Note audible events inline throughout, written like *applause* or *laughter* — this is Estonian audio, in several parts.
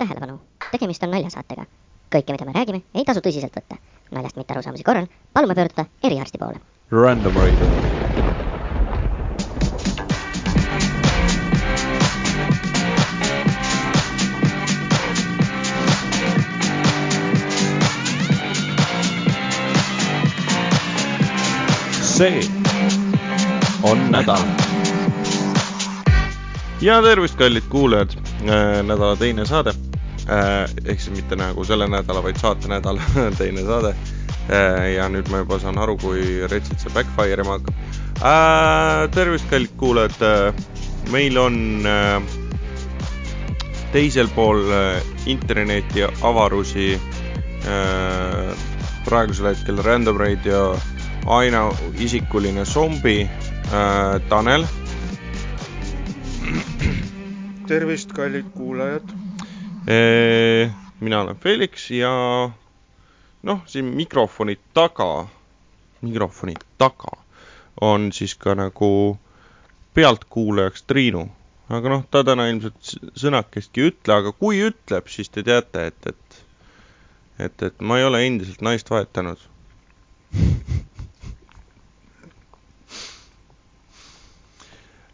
tähelepanu, tegemist on naljasaatega. kõike, mida me räägime, ei tasu tõsiselt võtta. naljast mittearusaamise korral palume pöörduda eriarsti poole. Random Radio. see on nädal. ja tervist, kallid kuulajad äh,, nädala teine saade. Ehk siis mitte nagu selle nädala, vaid saatenädala *laughs* teine saade äh,. ja nüüd ma juba saan aru, kui retsilt see backfire ima hakkab äh,. tervist, kallid kuulajad äh,, meil on äh, teisel pool äh, interneti avarusi äh, praegusel hetkel Random Radio ainuisikuline zombi äh, Tanel. tervist, kallid kuulajad. Mina olen Felix ja noh, siin mikrofoni taga, mikrofoni taga on siis ka nagu pealtkuulajaks Triinu. aga noh, ta täna ilmselt sõnakestki ei ütle, aga kui ütleb, siis te teate, et, et, et, et ma ei ole endiselt naist vahetanud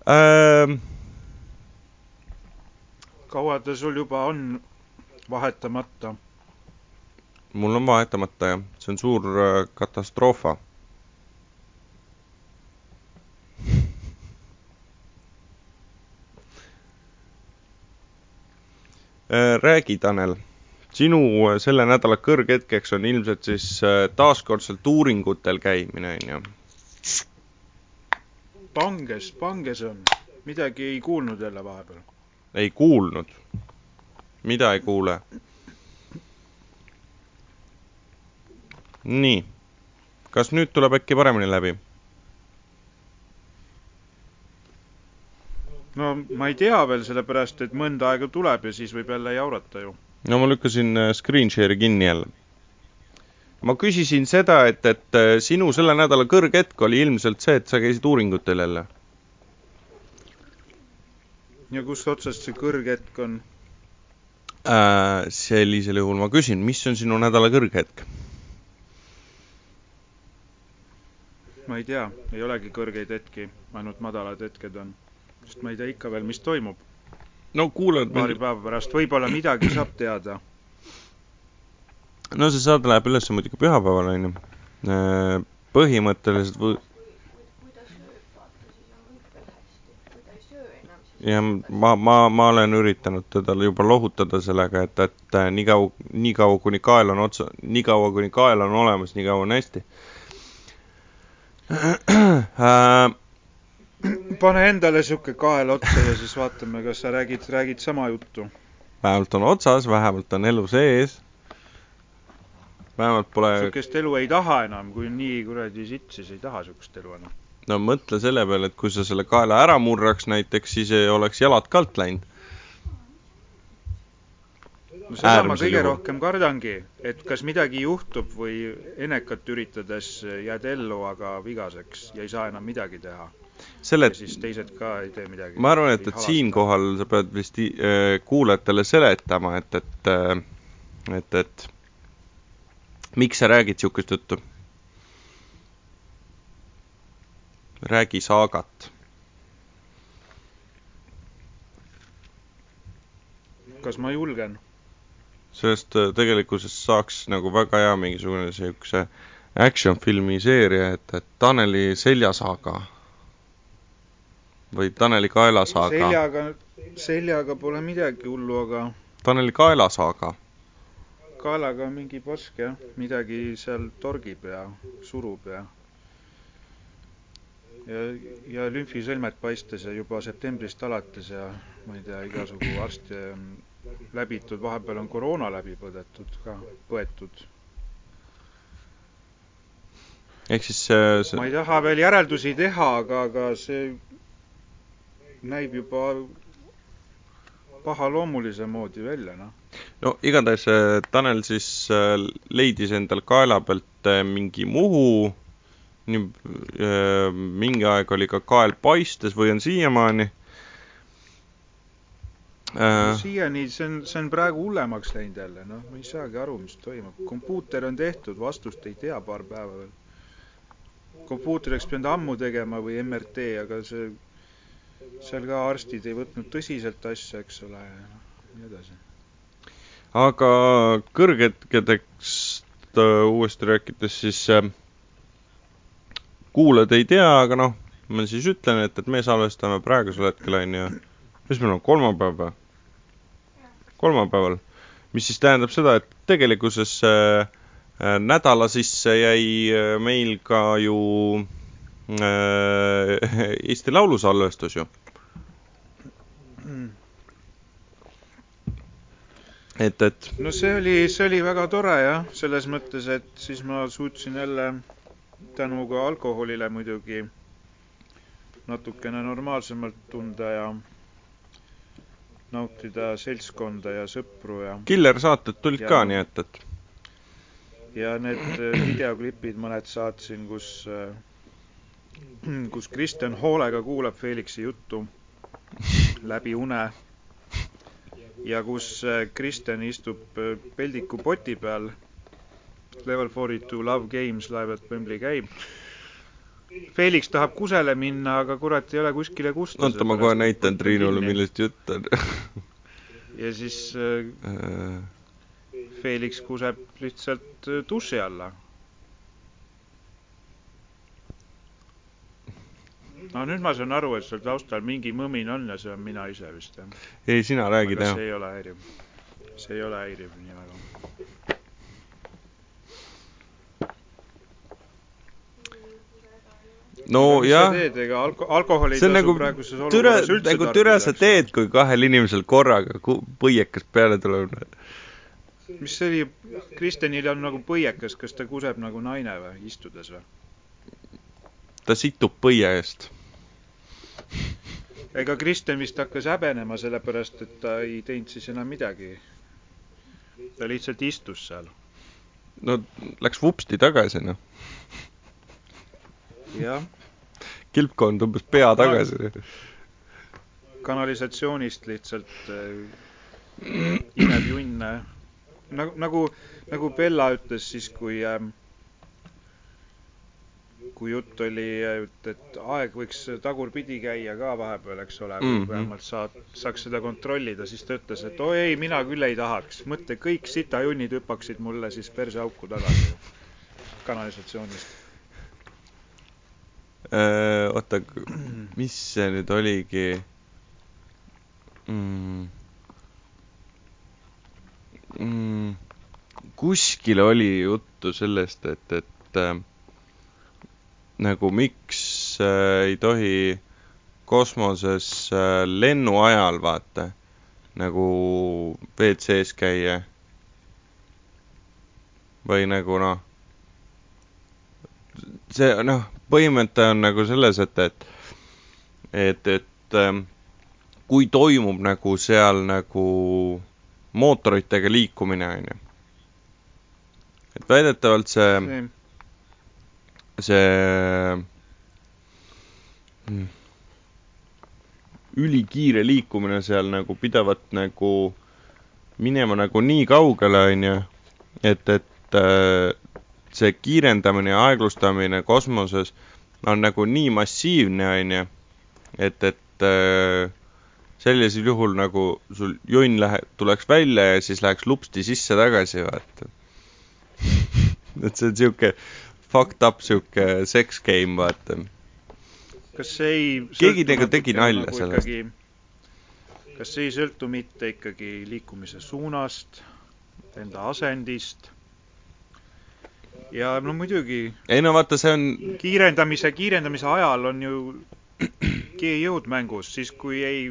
ähm,. *laughs* kaua ta sul juba on vahetamata? mul on vahetamata jah, see on suur äh, katastroofa *laughs* äh,. räägi, Tanel, sinu äh, selle nädala kõrghetkeks on ilmselt siis taaskordselt uuringutel käimine, on ju? panges, panges on. midagi ei kuulnud jälle vahepeal. Ei kuulnud? mida ei kuule? nii. kas nüüd tuleb äkki paremini läbi? no ma ei tea veel, sellepärast et mõnda aega tuleb ja siis võib jälle jaurata ju. no ma lükkasin äh, screen share'i kinni jälle. ma küsisin seda, et, et äh, sinu selle nädala kõrghetk oli ilmselt see, et sa käisid uuringutel jälle. Ja kust otsast see kõrghetk on? Äh, sellisel juhul ma küsin, mis on sinu nädala kõrghetk? ma ei tea, ei olegi kõrgeid hetki, ainult madalad hetked on. sest ma ei tea ikka veel, mis toimub. no kuulad paari päeva pärast võib-olla midagi saab teada. no see saade läheb üles muidugi pühapäeval, onju. põhimõtteliselt või... ja ma, ma, ma olen üritanud teda juba lohutada sellega, et, et nii kaua, nii kaua kuni kael on otsa, nii kaua kuni kael on olemas, nii kaua on hästi *clears throat* äh, pane endale sihuke kael otsa ja siis vaatame, kas sa räägid, räägid sama juttu. vähemalt on otsas, vähemalt on elu sees. vähemalt pole. sihukest elu ei taha enam, kui nii kuradi sitt, siis ei taha sihukest elu enam. No mõtle selle peale, et kui sa selle kaela ära murraks näiteks, siis ei oleks jalad ka alt läinud. no seda ma kõige juhul. rohkem kardangi, et kas midagi juhtub või enekat üritades jääd ellu, aga vigaseks ja ei saa enam midagi teha selle, siis teised ka ei tee midagi. ma arvan, et, et siinkohal sa pead vist äh, kuulajatele seletama, et, et, äh, et, et miks sa räägid niisugust juttu. Räägi saagat. kas ma julgen? sellest äh, tegelikkuses saaks nagu väga hea mingisugune niisuguse action filmi seeria, et, et Taneli seljasaaga või Taneli kaelasaaga. seljaga, seljaga pole midagi hullu, aga. Taneli kaelasaaga. kaelaga mingi pask jah, midagi seal torgib ja surub ja. Ja, ja lümfisõlmed paistes ja juba septembrist alates ja ma ei tea, igasugu arste läbitud, vahepeal on koroona läbi põdetud ka, põetud. Ehk siis see, see... ma ei taha veel järeldusi teha, aga, aga see näib juba pahaloomulise moodi välja, noh. no igatahes Tanel siis äh, leidis endal kaela pealt äh, mingi muhu, nii, äh, mingi aeg oli ka kael paistes või on siiamaani. äh, siiani see on, see on praegu hullemaks läinud jälle, noh, ma ei saagi aru, mis toimub. kompuuter on tehtud, vastust ei tea paar päeva veel. kompuuter oleks pidanud ammu tegema või MRT, aga see, seal ka arstid ei võtnud tõsiselt asja, eks ole, ja nii edasi. aga kõrghetkedest äh, uuesti rääkides, siis äh, kuulajad ei tea, aga noh, ma siis ütlen, et, et me salvestame praegusel hetkel on ju, mis meil on, kolmapäev või? kolmapäeval, mis siis tähendab seda, et tegelikkuses äh, äh, nädala sisse jäi äh, meil ka ju äh, Eesti Laulu salvestus ju. et, et no see oli, see oli väga tore jah, selles mõttes, et siis ma suutsin jälle tänu ka alkoholile muidugi natukene normaalsemalt tunda ja nautida seltskonda ja sõpru ja, killersaated tulid ka, Ja- nii et, et ja need äh, videoklipid mõned saatsin, kus, *clears throat* kus Kristjan hoolega kuulab Felixi juttu läbi une ja kus äh, Kristjan istub äh, peldiku poti peal. Level forty two Love Games live at Wembley käib. Felix tahab kusele minna, aga kurat ei ole kuskile kusta. oota, ma kohe näitan Triinule,. millest jutt on *laughs* ja siis äh, Felix kuseb lihtsalt äh, duši alla. no nüüd ma saan aru, et seal taustal mingi mõmin on ja see on mina ise vist jah. ei, sina räägid jah see. ei ole häiriv. see ei ole häiriv nii väga. nojah, ega alko-, alkoholi see on nagu türa nagu türa sa teed, kui kahel inimesel korraga põiekas peale tuleb. mis see oli, Kristjanil on nagu põiekas, kas ta kuseb nagu naine või, istudes või? ta situb põie eest. ega Kristjan vist hakkas häbenema, sellepärast et ta ei teinud siis enam midagi. ta lihtsalt istus seal. no läks vupsti tagasi noh, jah, kilpkond tõmbas pea tagasi. kanalisatsioonist lihtsalt äh, imeb junne. nagu, nagu, nagu Bella ütles siis, kui ähm, kui jutt oli, et, et aeg võiks tagurpidi käia ka vahepeal, eks ole, või Mhm. vähemalt saad, saaks seda kontrollida, siis ta ütles, et oi ei, mina küll ei tahaks. mõtle, kõik sitajunnid hüppaksid mulle siis perseauku tagasi kanalisatsioonist. Oota, mis see nüüd oligi mm.? Mm. kuskil oli juttu sellest, et, et äh, nagu miks äh, ei tohi kosmoses äh, lennu ajal vaata nagu WC-s käia. või nagu noh, see noh, põhimõte on nagu selles, et, et, et, et ähm, kui toimub nagu seal nagu mootoritega liikumine, onju. et väidetavalt see, see mm, ülikiire liikumine seal nagu pidavat nagu minema nagu nii kaugele, onju, et, et äh, see kiirendamine ja aeglustamine kosmoses on nagu nii massiivne, onju, et, et äh, sellisel juhul nagu sul jonn lähe-, tuleks välja ja siis läheks lupsti sisse tagasi, vaata. *laughs* et see on sihuke fucked up sihuke sex game, vaata. kas see ei Keegi nagu tegi natukene nalja sellest. ikkagi- kas see ei sõltu mitte ikkagi liikumise suunast, enda asendist ja no muidugi. Ei no vaata, see on, kiirendamise, kiirendamise ajal on ju *clears throat* G-jõud mängus, siis kui ei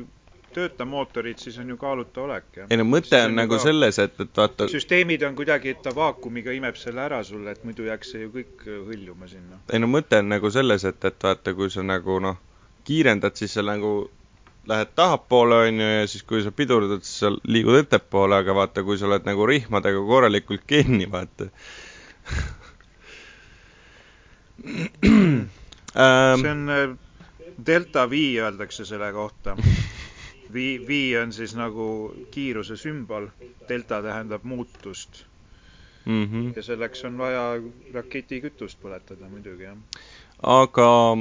tööta mootorid, siis on ju kaaluta olek ja ei no mõte on on nagu ka- selles, et, et vaata, süsteemid on kuidagi, et ta vaakumiga imeb selle ära sulle, et muidu jääks see ju kõik hõljuma sinna. ei no mõte on nagu selles, et, et vaata, kui sa nagu noh, kiirendad, siis sa nagu lähed tahapoole, onju, ja siis kui sa pidurdad, siis sa liigud ettepoole, aga vaata, kui sa oled nagu rihmadega korralikult kinni, vaata see on äh, delta V öeldakse selle kohta. V, V on siis nagu kiiruse sümbol, delta tähendab muutust mm. -hmm. ja selleks on vaja raketikütust põletada muidugi, jah. aga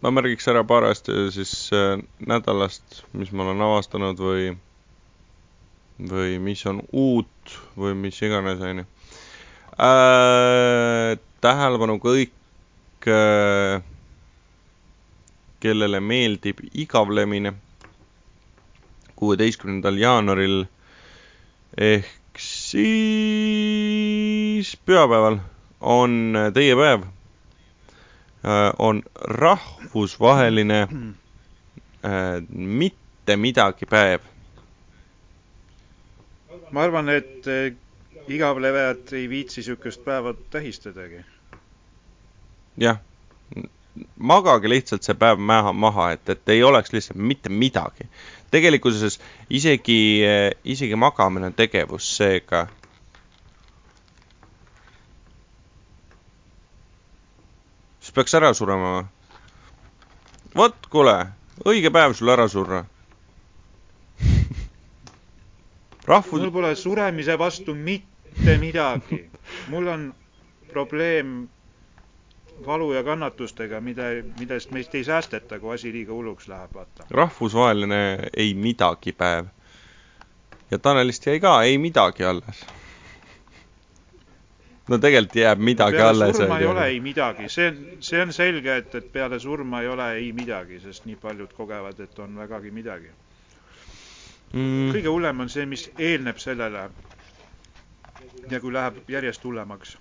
ma märgiks ära paar asja siis äh, nädalast, mis ma olen avastanud või, või mis on uut või mis iganes, onju äh,. tähelepanu kõik äh, kellele meeldib igavlemine. kuueteistkümnendal jaanuaril ehk siis pühapäeval on teie päev, äh, on rahvusvaheline äh, mitte midagi päev. ma arvan, et äh, igavlevejad ei viitsi niisugust päeva tähistadagi. jah magage lihtsalt see päev maha, maha, et, et ei oleks lihtsalt mitte midagi. tegelikkuses isegi, isegi magamine on tegevus, seega. siis peaks ära surema või? vot, kuule, õige päev sul ära surra *laughs* rahvus. mul pole suremise vastu mitte midagi. mul on probleem valu ja kannatustega, mida, millest meist ei säästeta, kui asi liiga hulluks läheb, vaata. rahvusvaheline ei midagi päev. ja Tanelist jäi ka ei midagi alles. no tegelikult jääb midagi peale alles. surma ei ole ei midagi, see on, see on selge, et, et peale surma ei ole ei midagi, sest nii paljud kogevad, et on vägagi midagi mm.. kõige hullem on see, mis eelneb sellele ja kui läheb järjest hullemaks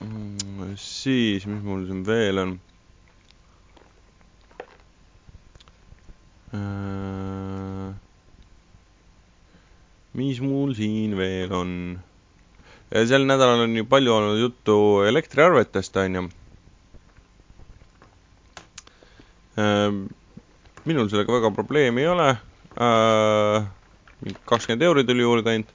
mm,. siis, mis mul siin veel on äh,? mis mul siin veel on? sel nädalal on ju palju olnud juttu elektriarvetest, onju äh,. minul sellega väga probleemi ei ole äh,. Kakskümmend euri tuli juurde ainult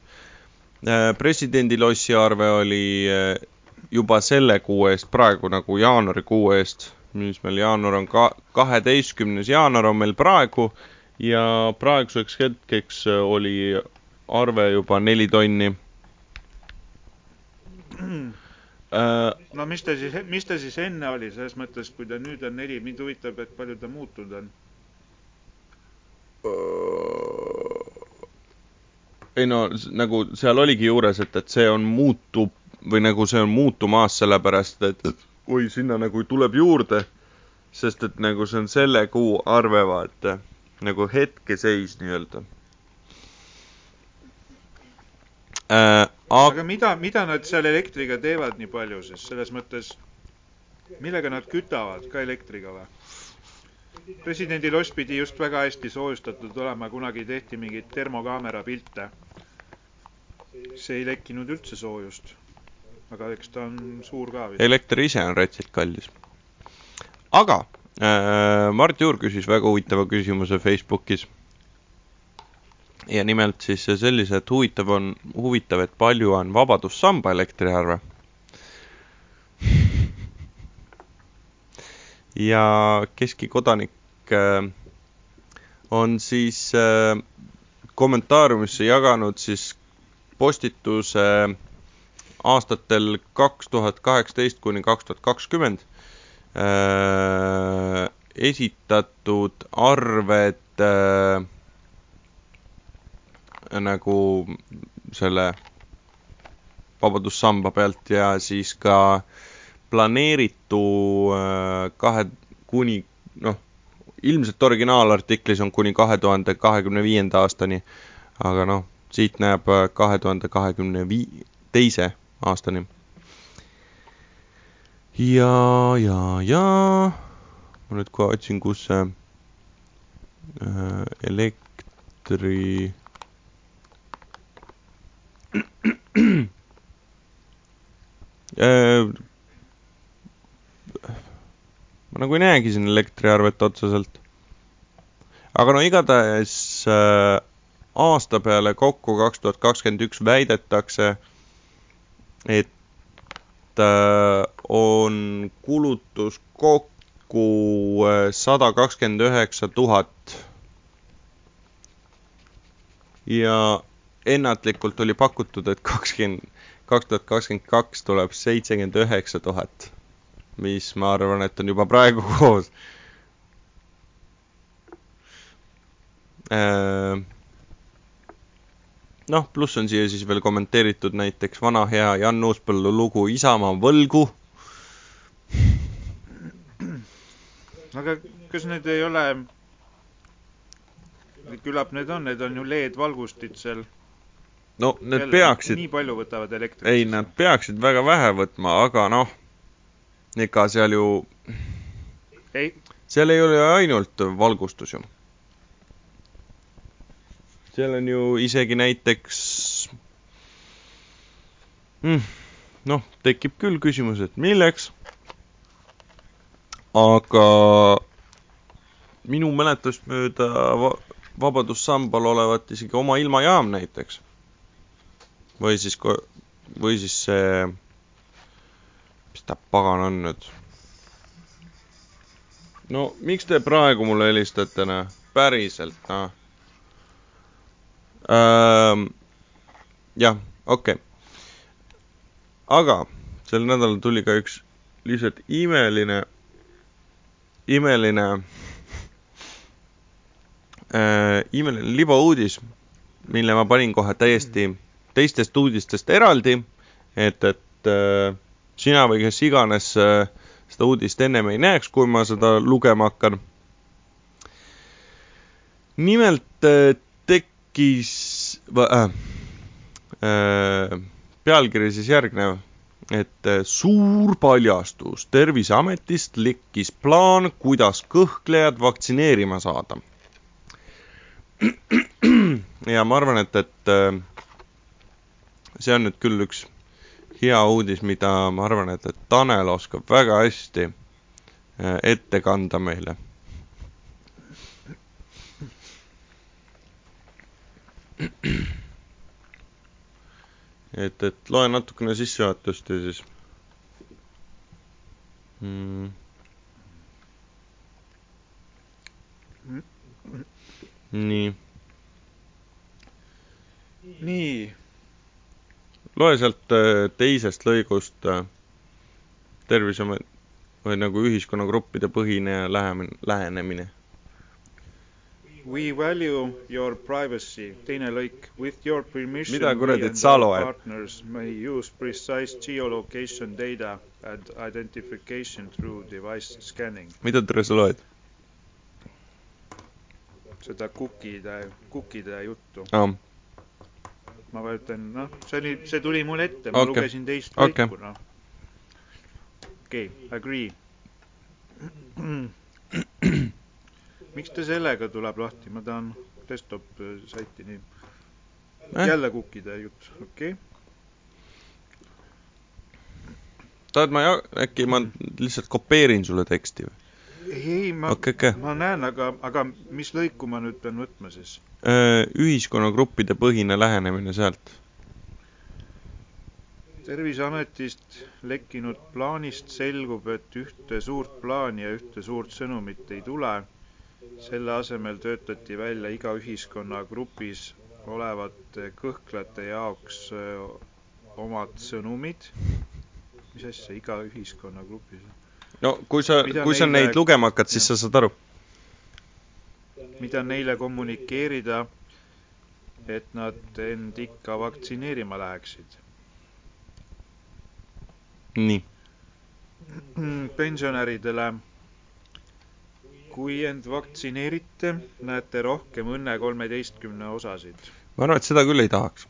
äh,. presidendi lossi arve oli äh, juba selle kuu eest, praegu nagu jaanuarikuu eest, mis meil jaanuar on ka, kaheteistkümnes jaanuar on meil praegu ja praeguseks hetkeks oli arve juba neli tonni no mis ta siis, mis ta siis enne oli, selles mõttes, kui ta nüüd on neli, mind huvitab, et palju ta muutunud on? Ei no nagu seal oligi juures, et, et see on, muutub või nagu see on muutumas, sellepärast et oi, sinna nagu tuleb juurde, sest et nagu see on selle kuu arve, vaata, nagu hetkeseis nii-öelda äh,. Aga... mida, mida nad seal elektriga teevad nii palju, sest selles mõttes, millega nad kütavad ka elektriga või? Presidendi loss pidi just väga hästi soojustatud olema, kunagi tehti mingeid termokaamera pilte. see ei lekkinud üldse soojust aga eks ta on suur ka elekter ise on rätsilt kallis. aga äh, Mart Juur küsis väga huvitava küsimuse Facebookis. ja nimelt siis sellise, et huvitav on, huvitav, et palju on Vabadussamba elektriarve ja keski kodanik äh, on siis äh, kommentaariumisse jaganud siis postituse äh, aastatel kaks tuhat kaheksateist kuni kaks tuhat kakskümmend. Äh, esitatud arved äh, nagu selle vabadussamba pealt ja siis ka planeeritu äh, kahe kuni noh, ilmselt originaalartiklis on kuni kahe tuhande kahekümne viienda aastani, aga noh, siit näeb kahe tuhande kahekümne vii-, teise aastani. ja, ja, ja ma nüüd kohe otsin, kus see äh, elektri *clears throat* äh, ma nagu ei näegi siin elektriarvet otseselt. aga no igatahes äh, aasta peale kokku kaks tuhat kakskümmend üks väidetakse, et äh, on kulutus kokku äh, sada kakskümmend üheksa tuhat. ja ennatlikult oli pakutud, et kakskümmend, kaks tuhat kakskümmend kaks tuleb seitsekümmend üheksa tuhat, mis ma arvan, et on juba praegu *laughs* koos äh, noh, pluss on siia siis veel kommenteeritud näiteks vana hea Jan Uuspõllu lugu Isamaa võlgu. aga kas need ei ole, küllap need on, need on ju LED-valgustid seal. no need Jälle, peaksid. nii palju võtavad elektrit. ei, nad peaksid väga vähe võtma, aga noh, ega seal ju. ei. seal ei ole ainult valgustus ju seal on ju isegi näiteks mm, noh, tekib küll küsimus, et milleks. aga minu mäletust mööda va Vabadussambal olevat isegi oma ilmajaam näiteks. või siis, või siis see, mis ta pagan on nüüd? no miks te praegu mulle helistate, noh, päriselt, noh ähm,. jah, okei okay.. aga sel nädalal tuli ka üks lihtsalt imeline, imeline *laughs* äh,, imeline libauudis, mille ma panin kohe täiesti teistest uudistest eraldi, et, et äh, sina või kes iganes äh, seda uudist ennem ei näeks, kui ma seda lugema hakkan. nimelt äh, tekkis äh, äh, pealkiri siis järgnev, et äh, suur paljastus, Terviseametist lekkis plaan, kuidas kõhklejad vaktsineerima saada. *clears throat* ja ma arvan, et, et see on nüüd küll üks hea uudis, mida ma arvan, et, et Tanel oskab väga hästi äh, ette kanda meile et, et loen natukene sissejuhatust ja siis mm.. nii. nii. Loe sealt äh, teisest lõigust äh, terviseamet või nagu ühiskonnagruppide põhine lähenemine, We value your privacy. teine lõik. With your permission. mida kuradit sa loed? Partners may use precise geolocation data and identification through device scanning. mida tere sa loed? seda cookie'de, cookie'de juttu oh.. Ma vajutan, noh, see oli, see tuli mul ette, ma okay. lugesin teist lõiku okay., noh. okei okay,, agree *clears throat* miks ta sellega tuleb lahti, ma tahan desktop äh, saiti nii äh?. jälle kukkide jutt, okei okay.. tahad ma ja-, äkki ma lihtsalt kopeerin sulle teksti või? Ei, ma okay,, ma näen, aga, aga mis lõiku ma nüüd pean võtma siis? Ühiskonnagruppide põhine lähenemine sealt. terviseametist lekkinud plaanist selgub, et ühte suurt plaani ja ühte suurt sõnumit ei tule selle asemel töötati välja iga ühiskonnagrupis olevate kõhklejate jaoks omad sõnumid. mis asja, iga ühiskonnagrupis? No kui sa, kui sa neile... neid lugema hakkad, siis ja. sa saad aru. mida neile kommunikeerida, et nad end ikka vaktsineerima läheksid. nii. pensionäridele kui end vaktsineerite, näete rohkem Õnne kolmeteistkümne osasid. ma arvan, et seda küll ei tahaks.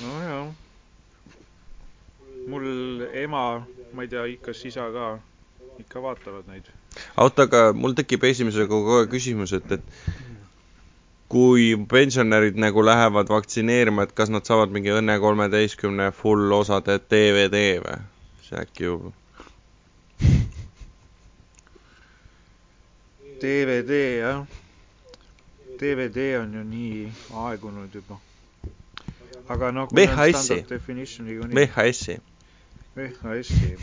nojah. Mul ema, ma ei tea, kas isa ka, ikka vaatavad neid. oota, aga mul tekib esimesega kogu aeg küsimus, et, et kui pensionärid nagu lähevad vaktsineerima, et kas nad saavad mingi Õnne kolmeteistkümne full osade DVD või? see äkki ju DVD jah. DVD on ju nii aegunud juba. aga noh. VHS-i. VHS-i. VHS-i.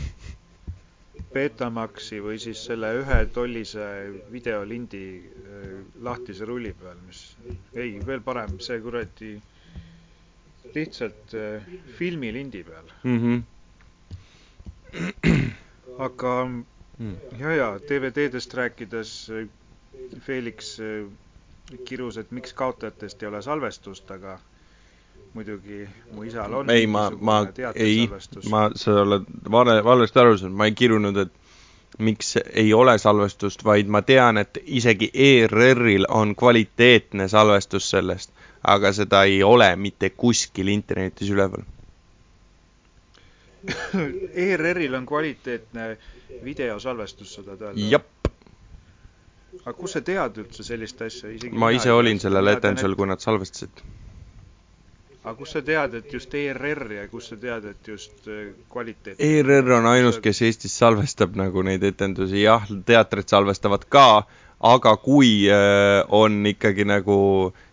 Betamaxi või siis selle ühe tollise videolindi äh, lahtise rulli peal, mis, ei, veel parem, see kuradi lihtsalt äh, filmilindi peal mm. -hmm. aga mm. ja, ja DVD-dest rääkides äh, Felix kirus, et miks kaotajatest ei ole salvestust, aga muidugi mu isal on. ei, ma, ma, ei, ma, sa oled vale, valesti aru saanud, ma ei kirunud, et miks ei ole salvestust, vaid ma tean, et isegi ERR-il on kvaliteetne salvestus sellest, aga seda ei ole mitte kuskil internetis üleval. ERR-il on kvaliteetne videosalvestus, sa tahad öelda? jep. aga kust sa tead üldse sellist asja? ma ise olin sellel etendusel, kui nad salvestasid aga kust sa tead, et just ERR ja kust sa tead, et just äh, kvaliteet? ERR on ainus, kes Eestis salvestab nagu neid etendusi, jah, teatrid salvestavad ka, aga kui äh, on ikkagi nagu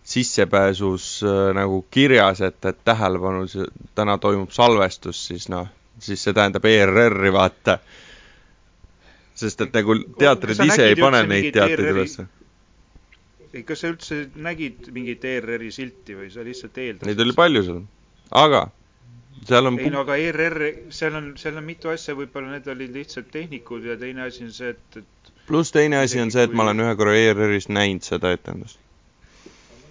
sissepääsus äh, nagu kirjas, et, et tähelepanu, täna toimub salvestus, siis noh, siis see tähendab ERR-i, vaata. sest et nagu teatrid ise ei pane neid teatreid ülesse ei, kas sa üldse nägid mingit ERR-i silti või sa lihtsalt eeldasid? Neid oli palju seal, aga seal on ei no aga ERR, seal on, seal on mitu asja, võib-olla need olid lihtsalt tehnikud ja teine asi on see, et, et pluss teine asi on see, et ma olen ühe korra ERR-is näinud seda etendust.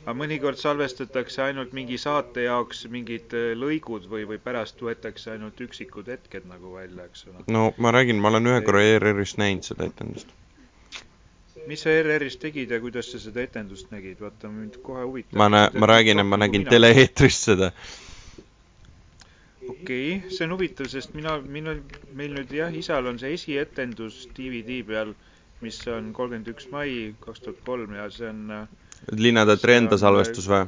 aga mõnikord salvestatakse ainult mingi saate jaoks mingid äh, lõigud või, või pärast võetakse ainult üksikud hetked nagu välja, eks ole. no ma räägin, ma olen ühe korra ERR-is näinud seda etendust mis sa ERR-is tegid ja kuidas sa seda etendust nägid, vaata mind kohe huvitab. ma näe-, ma räägin, et ma nägin tele-eetris seda. okei okay,, see on huvitav, sest mina, minu, meil nüüd jah, isal on see esietendus DVD peal, mis on kolmkümmend üks mai kaks tuhat kolm ja see on äh, Linnateatri enda salvestus või?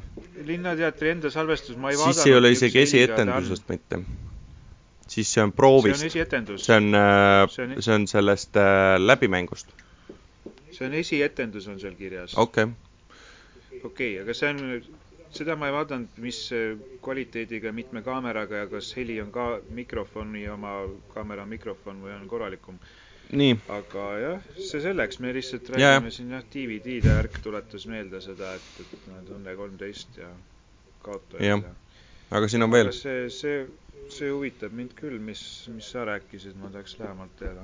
linnateatri enda salvestus, ma ei vaadanud siis ei ole isegi esietendusest mitte. siis see on proovist. see on esietendus. see on, see on, see on sellest äh, läbimängust see on esietendus on seal kirjas. okei okay.. okei okay,, aga see on, seda ma ei vaadanud, mis kvaliteediga, mitme kaameraga ja kas heli on ka mikrofoni oma kaamera mikrofon või on korralikum. nii. aga jah, see selleks, me lihtsalt räägime ja. siin jah, DVD-de värk tuletas meelde seda, et, et nad Õnne kolmteist ja kaotajad ja. aga siin on veel. see, see, see huvitab mind küll, mis, mis sa rääkisid, ma tahaks lähemalt teada.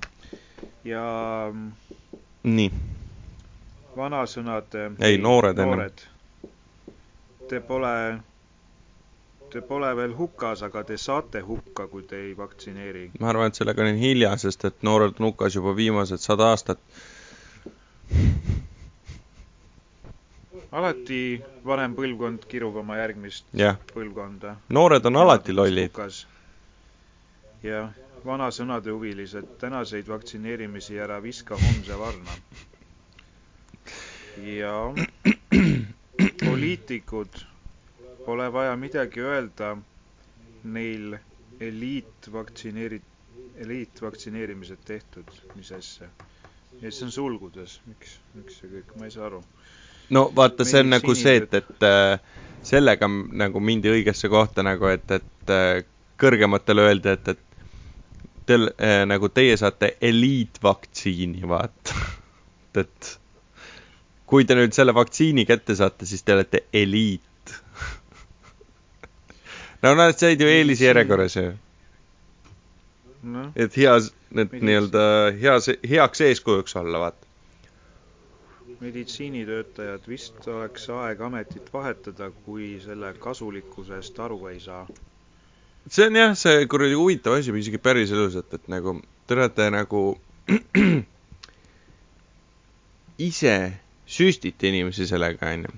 ja nii vanasõnad. ei, noored, noored. Te pole, te pole veel hukas, aga te saate hukka, kui te ei vaktsineeri. ma arvan, et sellega on hilja, sest et noored on hukas juba viimased sada aastat. alati vanem põlvkond kirub oma järgmist ja. põlvkonda. noored on alati lollid. jah, vanasõnade huvilised, tänaseid vaktsineerimisi ära viska homse varna ja poliitikud, pole vaja midagi öelda, neil eliitvaktsineeri-, eliitvaktsineerimised tehtud, mis asja. ja see on sulgudes, miks, miks see kõik, ma ei saa aru. no vaata, see on nagu see, et, et äh, sellega nagu mindi õigesse kohta nagu, et, et äh, kõrgematele öelda, et, et teil äh, nagu teie saate eliitvaktsiini, vaata. *laughs* Et kui te nüüd selle vaktsiini kätte saate, siis te olete eliit. *laughs* No nad said ju eelisjärjekorras ju no.. et heas, et nii-öelda heas, heaks eeskujuks olla, vaata. meditsiinitöötajad vist oleks aeg ametit vahetada, kui selle kasulikkusest aru ei saa. see on jah, see kuradi huvitav asi, isegi päriselus, et, et nagu te olete nagu *clears throat* ise süstite inimesi sellega, onju.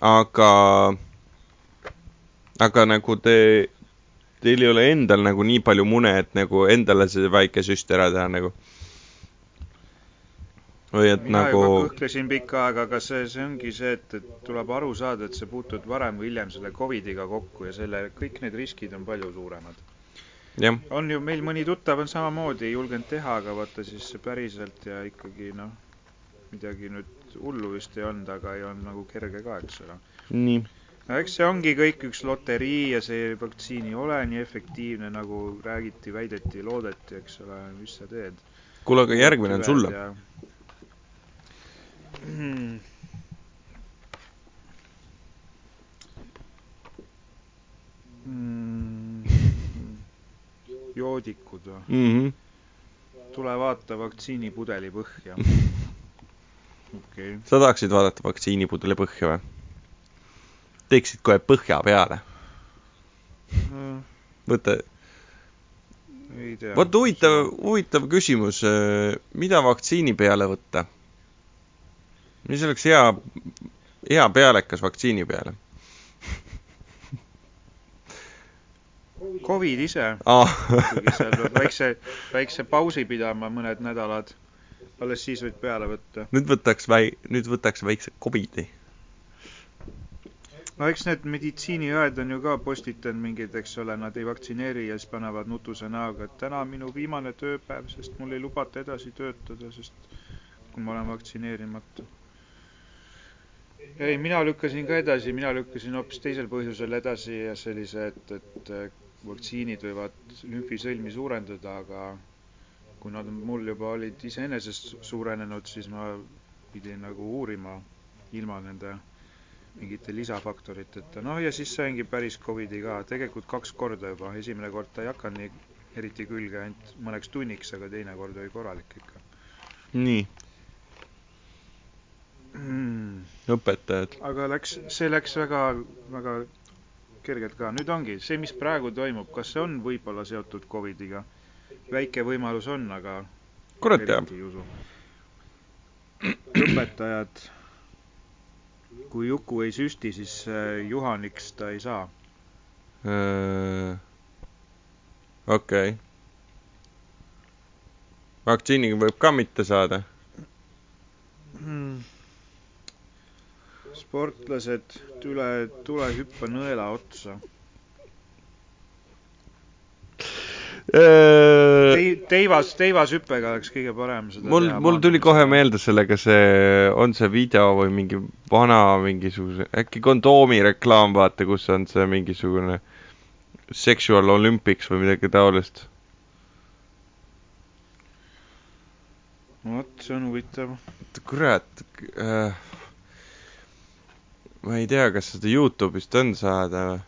aga, aga nagu te, teil ei ole endal nagu nii palju mune, et nagu endale see väike süst ära teha nagu. või et mina nagu. kõhklesin pikka aega, aga see, see ongi see, et, et tuleb aru saada, et sa puutud varem või hiljem selle Covidiga kokku ja selle, kõik need riskid on palju suuremad. on ju, meil mõni tuttav on samamoodi julgenud teha, aga vaata siis päriselt ja ikkagi noh midagi nüüd hullu vist ei olnud, aga ei olnud nagu kerge ka, eks ole. nii. no eks see ongi kõik üks loterii ja see vaktsiin ei ole nii efektiivne, nagu räägiti, väideti, loodeti, eks ole, mis sa teed. kuule, aga järgmine on sulle ja... Mm. joodikud või mm? -hmm. tule vaata vaktsiinipudeli põhja. *laughs* okay.. sa tahaksid vaadata vaktsiinipudeli põhja või? teeksid kohe põhja peale mm.? võta. vot huvitav, huvitav küsimus, mida vaktsiini peale võtta? mis oleks hea, hea pealekas vaktsiini peale Covid ise ah. seal peab väikse, väikse pausi pidama mõned nädalad, alles siis võid peale võtta. nüüd võtaks väi-, nüüd võtaks väikse Covidi. no eks need meditsiiniõed on ju ka postitanud mingeid, eks ole, nad ei vaktsineeri ja siis panevad nutuse näoga, et täna minu viimane tööpäev, sest mul ei lubata edasi töötada, sest kui ma olen vaktsineerimata ei, mina lükkasin ka edasi, mina lükkasin hoopis teisel põhjusel edasi ja sellise, et, et vaktsiinid võivad lümfisõlmi suurendada, aga kui nad mul juba olid iseenesest suurenenud, siis ma pidin nagu uurima ilma nende mingite lisafaktoriteta. noh, ja siis saingi päris Covidi ka, tegelikult kaks korda juba, esimene kord ta ei hakanud nii eriti külge, ainult mõneks tunniks, aga teine kord oli korralik ikka. nii mm.. õpetajad. aga läks, see läks väga, väga kergelt ka. nüüd ongi see, mis praegu toimub, kas see on võib-olla seotud Covidiga? Väike võimalus on, aga kurat teab. õpetajad, kui Juku ei süsti, siis äh, juhaniks ta ei saa. Äh, okei. vaktsiiniga võib ka mitte saada hmm sportlased üle tulehüppa nõela otsa äh, Tei-, teivas, teivashüppega oleks kõige parem seda mul, mul tuli kohe meelde sellega see, on see video või mingi vana mingisuguse, äkki kondoomi reklaam, vaata, kus on see mingisugune sexual olympics või midagi taolist. vot, see on huvitav. kurat äh,, ma ei tea, kas seda Youtube'ist on saada või?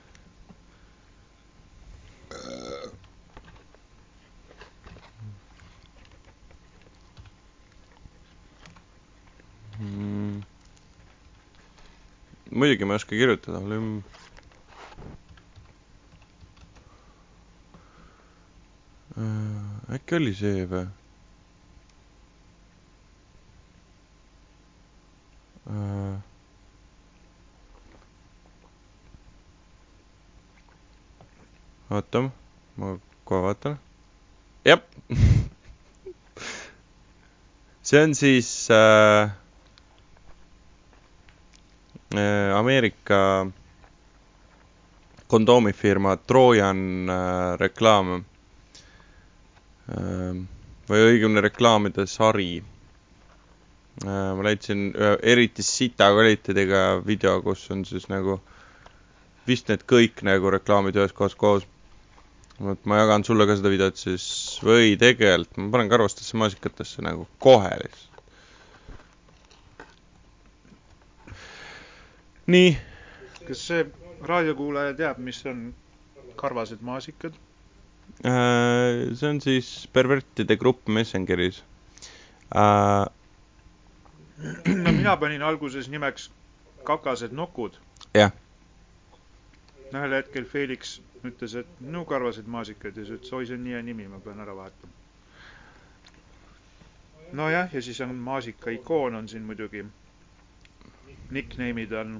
Hmm. muidugi ma ei oska kirjutada, lüm-. Äh, äkki oli see või? Uh... oota, ma kohe vaatan. jah *laughs* see on siis äh, äh, Ameerika kondoomifirma Trojan äh, reklaam äh, või õigemini reklaamide sari äh,. ma leidsin ühe eriti sita kvaliteediga video, kus on siis nagu vist need kõik nagu reklaamid ühes kohas koos vot ma jagan sulle ka seda videot siis või tegelikult ma panen karvastesse maasikatesse nagu kohe lihtsalt. Nii. kas see raadiokuulaja teab, mis on karvased maasikad äh,? see on siis pervertide grupp Messengeris äh,. no mina panin alguses nimeks kakased nukud. jah. ühel hetkel Felix ütles, et minu karvased maasikad ja siis ütles, oi, see on nii hea nimi, ma pean ära vahetama. nojah, ja siis on maasika ikoon on siin muidugi. Nickname'id on,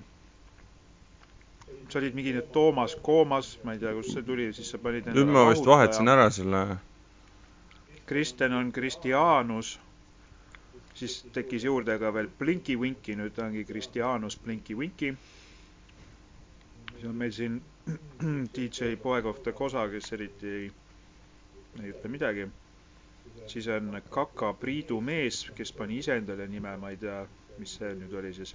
sa olid mingi nüüd Toomas Koomas, ma ei tea, kust see tuli, siis sa panid nüüd ma vist vahetasin ära selle. Kristen on Kristianus, siis tekkis juurde ka veel Blinky Winky, nüüd ongi Kristianus Blinky Winky. siis on meil siin *clears throat* DJ Poeg of the Kosa, kes eriti ei, ei ütle midagi. siis on Kaka Priidu mees, kes pani ise endale nime, ma ei tea, mis see nüüd oli siis.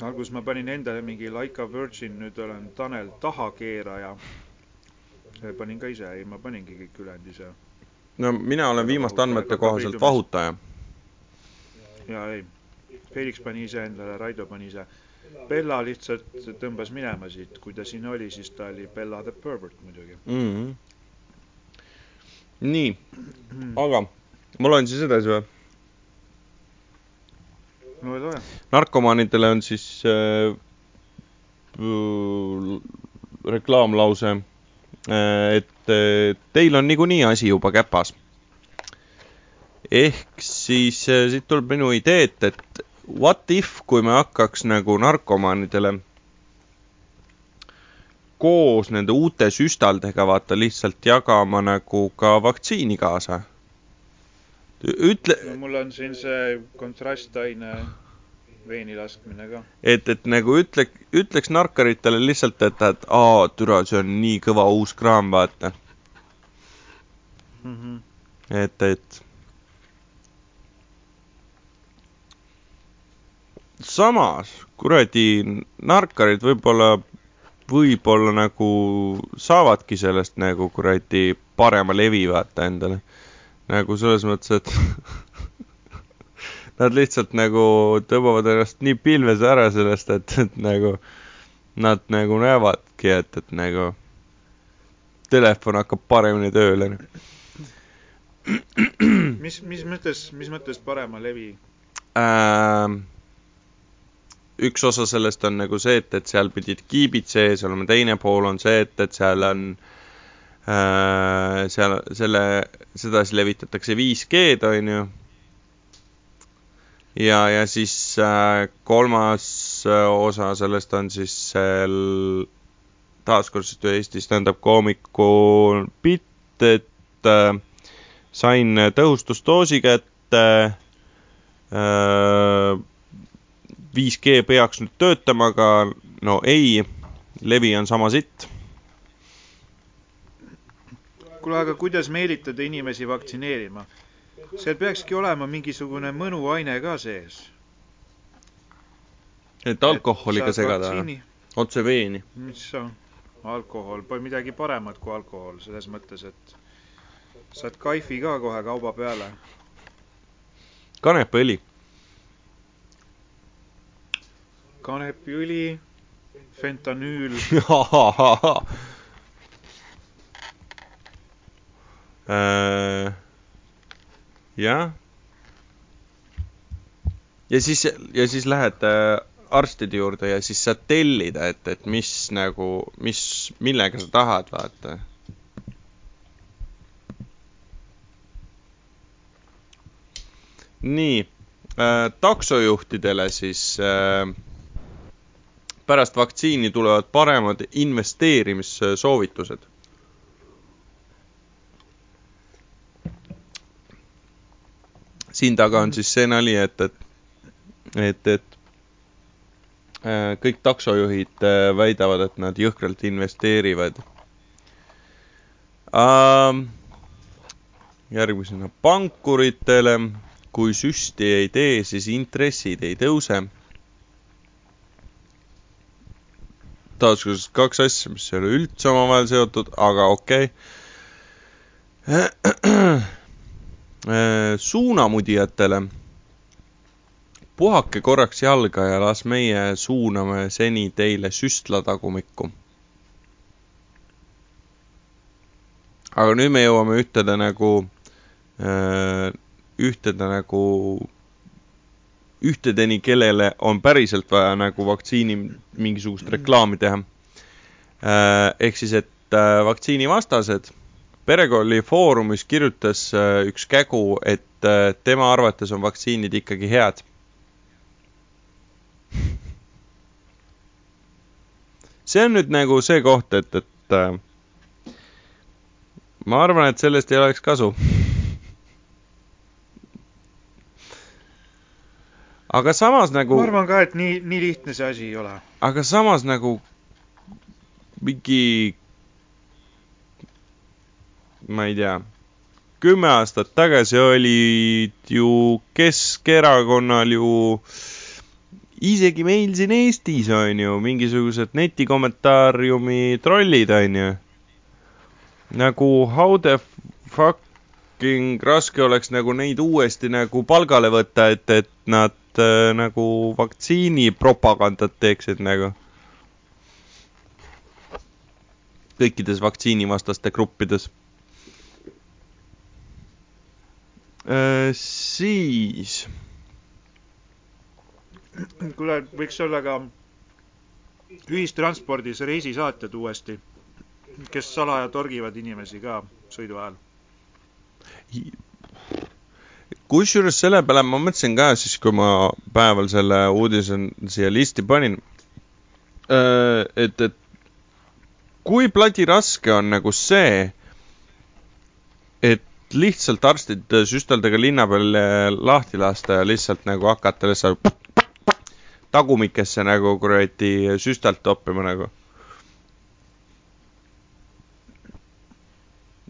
Alguses ma panin endale mingi Laika Virgin, nüüd olen Tanel tahakeeraja. panin ka ise, ei ma paningi kõik ülejäänud ise. no mina olen viimaste andmete kohaselt vahutaja. ja ei, Felix pani ise endale, Raido pani ise. Bella lihtsalt tõmbas minema siit, kui ta siin oli, siis ta oli Bella the pervert muidugi. mm. -hmm. nii, aga ma loen siis edasi või? No tore. narkomaanidele on siis äh, reklaamlause äh,, et äh, teil on niikuinii asi juba käpas. ehk siis äh, siit tuleb minu idee, et, et what if, kui me hakkaks nagu narkomaanidele koos nende uute süstaldega vaata lihtsalt jagama nagu ka vaktsiini kaasa. ütle, no mul on siin see kontrastaine veeni laskmine ka. et, et nagu ütle, ütleks narkaritele lihtsalt, et, et aa, türa, see on nii kõva uus kraam, vaata. et, et. samas, kuradi, narkarid võib-olla, võib-olla nagu saavadki sellest nagu kuradi parema levi, vaata endale. Nagu selles mõttes, et *laughs* nad lihtsalt nagu tõmbavad ennast nii pilves ära sellest, et, et nagu nad nagu näevadki, et, et nagu telefon hakkab paremini tööle. mis, mis mõttes, mis mõttes parema levi? äh,. üks osa sellest on nagu see, et, et seal pidid kiibid sees olema, teine pool on see, et, et seal on äh,, seal selle, sedasi levitatakse 5G-d, onju. ja, ja siis äh, kolmas äh, osa sellest on siis seal taaskord siis ühe Eesti stand-up koomiku bitt, et äh, sain tõhustusdoosi kätte äh, 5G peaks nüüd töötama, aga no ei, levi on sama sitt. kuule, aga kuidas meelitada inimesi vaktsineerima? seal peakski olema mingisugune mõnuaine ka sees. et alkoholiga segada või? otse veeni. mis on? alkohol, pole midagi paremat kui alkohol, selles mõttes, et saad kaifi ka kohe kauba peale. kanepiõli. kanepiõli, fentanüül, *laughs* Äh, jah. ja siis, ja siis lähed äh, arstide juurde ja siis saad tellida, et, et mis nagu, mis, millega sa tahad, vaata. nii äh,, taksojuhtidele siis äh, pärast vaktsiini tulevad paremad investeerimissoovitused siin taga on siis see nali, et, et, et, et äh, kõik taksojuhid äh, väidavad, et nad jõhkralt investeerivad ähm,. järgmisena pankuritele, kui süsti ei tee, siis intressid ei tõuse. taaskord kaks asja, mis ei ole üldse omavahel seotud, aga okei okay. *clears throat* suunamudijatele. puhake korraks jalga ja las meie suuname seni teile süstlatagumikku. aga nüüd me jõuame ühtede nagu, ühtede nagu, ühtedeni, kellele on päriselt vaja nagu vaktsiini mingisugust reklaami teha. ehk siis, et äh, vaktsiinivastased Perekooli Foorumis kirjutas äh, üks kägu, et äh, tema arvates on vaktsiinid ikkagi head. *laughs* see on nüüd nagu see koht, et, et äh, ma arvan, et sellest ei oleks kasu. *laughs* aga samas nagu ma, arvan ka, et nii, nii lihtne see asi ei ole. aga samas nagu mingi, ma ei tea, kümme aastat tagasi olid ju Keskerakonnal ju isegi meil siin Eestis on ju mingisugused netikommentaariumi trollid on ju. nagu how the fucking raske oleks nagu neid uuesti nagu palgale võtta, et, et nad äh, nagu vaktsiinipropagandat teeksid nagu. kõikides vaktsiinivastaste gruppides äh,. Siis kuule, võiks olla ka ühistranspordis reisisaatjad uuesti, kes salaja torgivad inimesi ka sõidu ajal. kusjuures selle peale ma mõtlesin ka siis, kui ma päeval selle uudise siia listi panin, äh, et, et kui pladiraske on nagu see, lihtsalt arstid süsteldega linna peal lahti lasta ja lihtsalt nagu hakata lihtsalt tagumikesse nagu kuradi süstalt toppima nagu.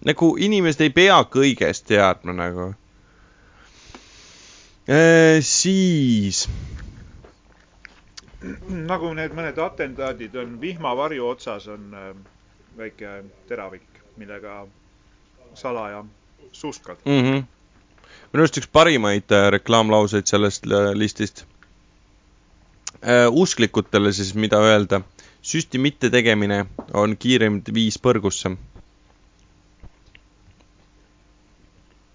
nagu inimesed ei pea kõigest teadma nagu e,. siis. nagu need mõned atentaadid on, vihmavarju otsas on äh, väike teravik, millega salaja suskad mm. -hmm. minu arust üks parimaid äh, reklaamlauseid sellest listist äh, usklikutele siis, mida öelda. süsti mittetegemine on kiirem viis põrgusse.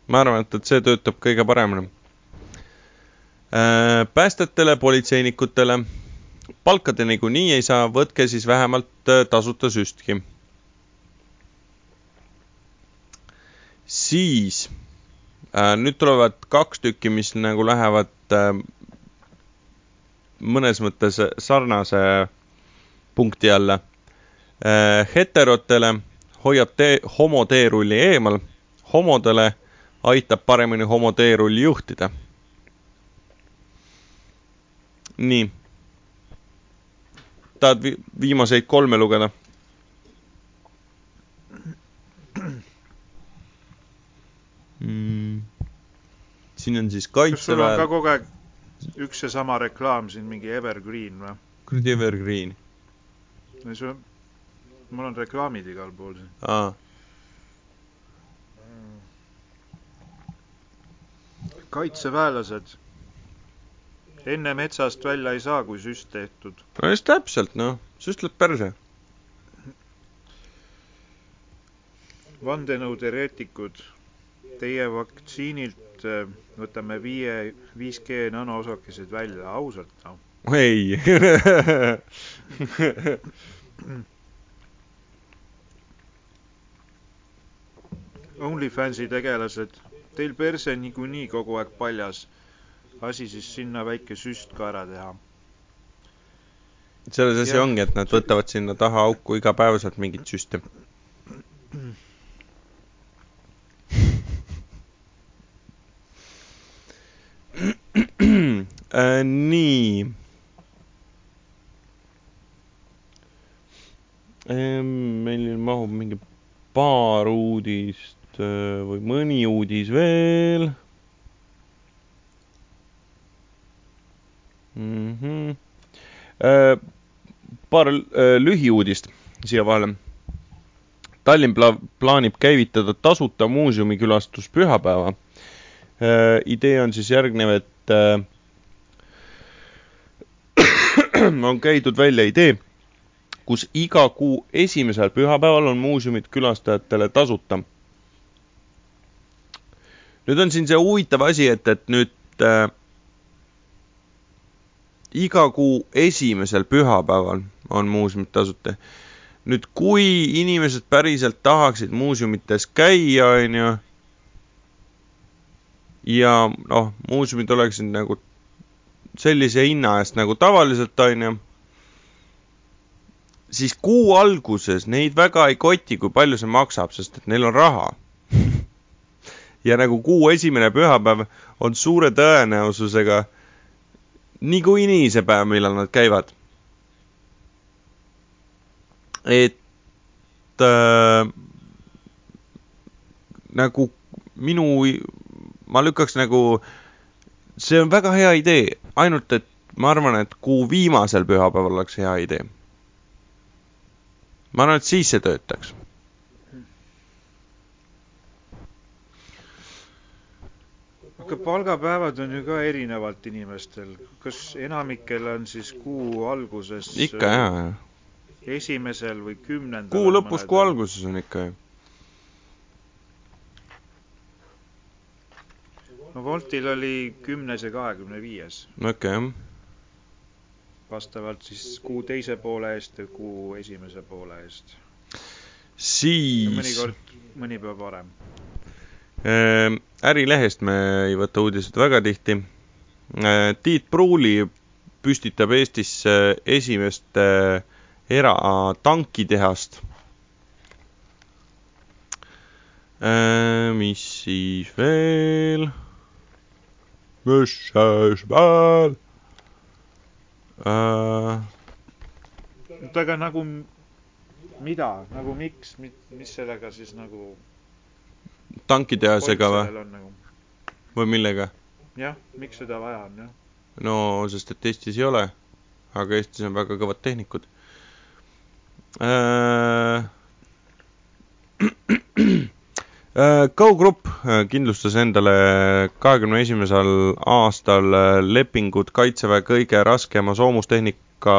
ma arvan, et, et see töötab kõige paremini äh,. päästjatele, politseinikutele, palkade niikuinii ei saa, võtke siis vähemalt äh, tasuta süstki. Siis äh, nüüd tulevad kaks tükki, mis nagu lähevad äh, mõnes mõttes sarnase punkti alla. Äh, heterotele hoiab tee, homoteerulli eemal, homodele aitab paremini homoteerulli juhtida. nii. tahad vi viimaseid kolme lugeda? Mm. siin on siis kaitseväel. kas sul on ka kogu aeg üks seesama reklaam siin, mingi Evergreen või? kuradi Evergreen? no see on, mul on reklaamid igal pool siin. aa. kaitseväelased enne metsast välja ei saa, kui süst tehtud. no just täpselt, noh, süst läheb perse. vandenõuteoreetikud, teie vaktsiinilt äh, võtame viie, 5G nanoosakesed välja, ausalt noh. ei *laughs* OnlyFansi tegelased, teil perse niikuinii kogu aeg paljas. asi siis sinna väike süst ka ära teha. selles asi ongi, et nad võtavad sinna taha auku igapäevaselt mingit süsti *clears throat* äh, nii ähm,. meil mahub mingi paar uudist äh, või mõni uudis veel mm. -hmm. Äh, paar äh, lühiuudist siia vahele. Tallinn pla plaanib käivitada tasuta muuseumikülastus pühapäeva äh,. idee on siis järgnev, et äh, *clears throat* on käidud välja idee, kus iga kuu esimesel pühapäeval on muuseumid külastajatele tasuta. nüüd on siin see huvitav asi, et, et nüüd äh, iga kuu esimesel pühapäeval on muuseumid tasuta. nüüd, kui inimesed päriselt tahaksid muuseumites käia, on ju, ja noh, muuseumid oleksid nagu sellise hinna eest nagu tavaliselt, on ju, siis kuu alguses neid väga ei koti, kui palju see maksab, sest et neil on raha *laughs* ja nagu kuu esimene pühapäev on suure tõenäosusega niikuinii see päev, millal nad käivad. et äh, nagu minu, ma lükkaks nagu, see on väga hea idee, ainult et ma arvan, et kuu viimasel pühapäeval oleks hea idee. ma arvan, et siis see töötaks. aga palgapäevad on ju ka erinevalt inimestel. kas enamikel on siis kuu alguses ikka jaa, jaa. esimesel või kümnendal? kuu lõpus, kuu. alguses on ikka ju. No Woltil oli kümnes ja kahekümne viies, okei okay,, vastavalt siis kuu teise poole eest ja kuu esimese poole eest. siis mõnikord mõni päev varem. äh, Ärilehest me ei võta uudiseid väga tihti äh,. Tiit Pruuli püstitab Eestisse esimest äh, eratankitehast äh,. mis siis veel? Veel äh,? oota, aga nagu mida, nagu miks, mis sellega siis nagu tankitehasega või, nagu? või millega? jah, miks seda vaja on, jah. no sest, et Eestis ei ole, aga Eestis on väga kõvad tehnikud äh. *clears throat* Go Grupp äh, kindlustas endale kahekümne esimesel aastal äh, lepingud Kaitseväe kõige raskema soomustehnika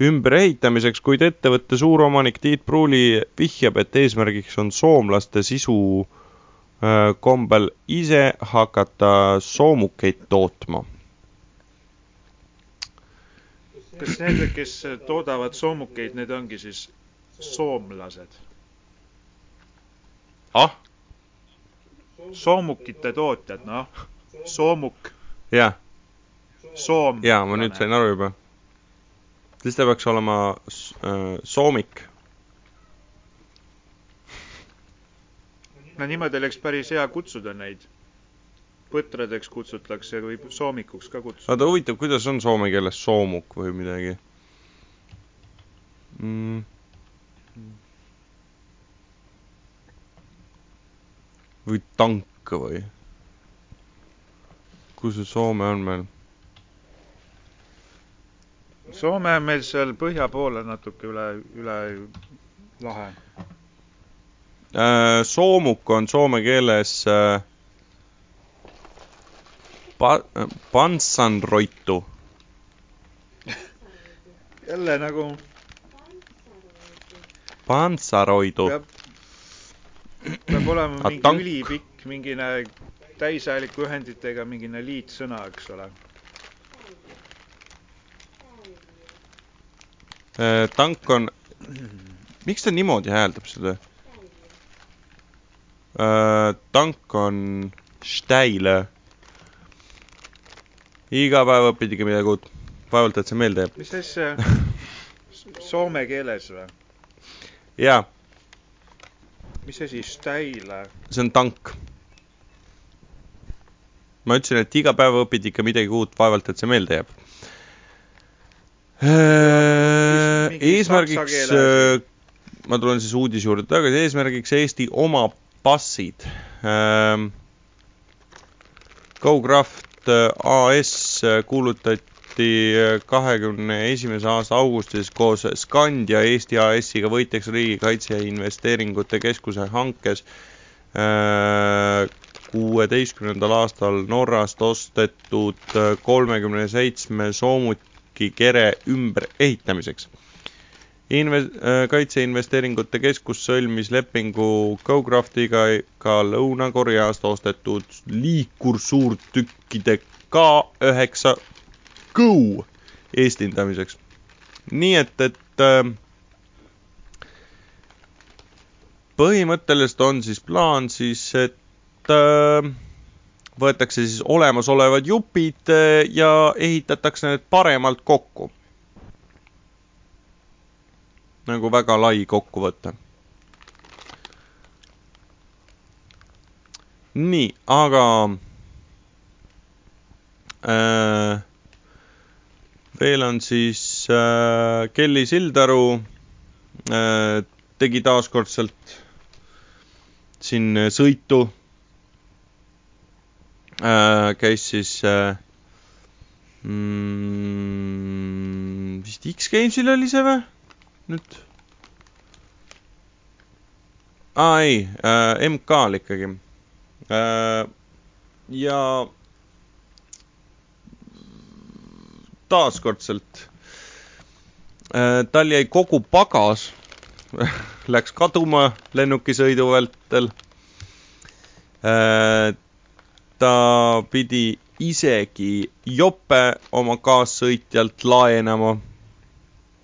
ümberehitamiseks, kuid ettevõtte suuromanik Tiit Pruuli vihjab, et eesmärgiks on soomlaste sisu äh, kombel ise hakata soomukeid tootma. kas need, kes toodavad soomukeid, need ongi siis soomlased? ah, soomukite tootjad, noh, soomuk, jah, soom. jaa, ma nüüd sain aru juba. siis ta peaks olema äh, soomik. no niimoodi oleks päris hea kutsuda neid. põtradeks kutsutakse või soomikuks ka kutsuda. oota, huvitav, kuidas on soome keeles soomuk või midagi mm.? Või tank või? kus see Soome on meil? Soome on meil seal põhja poole natuke üle, üle lahe. Äh, soomuk on soome keeles äh, pa-, pansanroitu. jälle nagu Pansaroidu. peab, peab olema mingi tank? ülipikk, mingine täishääliku ühenditega mingine liitsõna, eks ole. Äh, tank on, miks ta niimoodi hääldab seda? tank on Steile. iga päev õpid ikka midagi uut. vaevalt, et see meelde jääb. mis asja, *laughs* soome keeles või? jaa, mis asi, Steile? see on tank. ma ütlesin, et iga päev õpid ikka midagi uut, vaevalt, et see meelde jääb. mingi eesmärgiks asi., ma tulen siis uudise juurde tagasi, eesmärgiks Eesti oma passid. GoCraft äh, AS kuulutati kahekümne esimese aasta augustis koos Scandia Eesti AS-iga võitjaks Riigikaitse ja Investeeringute Keskuse hankes kuueteistkümnendal aastal Norrast ostetud kolmekümne seitsme soomuki kere ümberehitamiseks. Inve-, Kaitseinvesteeringute Keskus sõlmis lepingu GoCraftiga ka Lõuna-Koreast ostetud liikursuurtükkide K9 Go eestindamiseks. nii et, et äh, põhimõtteliselt on siis plaan siis, et äh, võetakse siis olemasolevad jupid äh, ja ehitatakse need paremalt kokku. nagu väga lai kokkuvõte. nii, aga äh, veel on siis äh, Kelly Sildaru äh, tegi taaskordselt siin sõitu äh,, käis siis äh, mm, X-Gamesil oli see või? nüüd? aa ei äh,, MK-l ikkagi äh,. ja taaskordselt äh, tal jäi kogu pagas *laughs* läks kaduma lennukisõidu vältel äh,. ta pidi isegi jope oma kaassõitjalt laenama.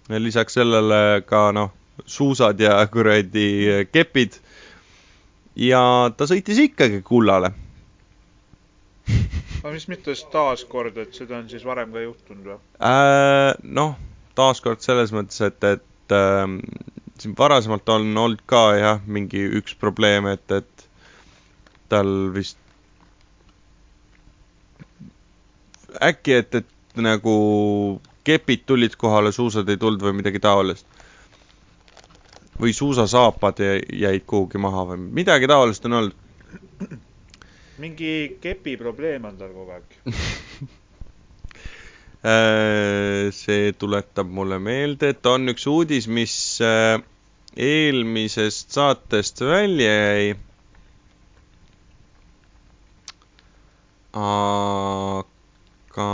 lisaks sellele ka noh, suusad ja kuradi kepid. ja ta sõitis ikkagi kullale aga mis mõttes taaskord, et seda on siis varem ka juhtunud või äh,? noh, taaskord selles mõttes, et, et äh, siin varasemalt on olnud ka jah, mingi üks probleem, et, et tal vist äkki, et, et nagu kepid tulid kohale, suusad ei tulnud või midagi taolist. või suusasaapad jäid kuhugi maha või midagi taolist on olnud. Mingi kepi probleem on tal kogu aeg *laughs* äh, see tuletab mulle meelde, et on üks uudis, mis äh, eelmisest saatest välja jäi. aga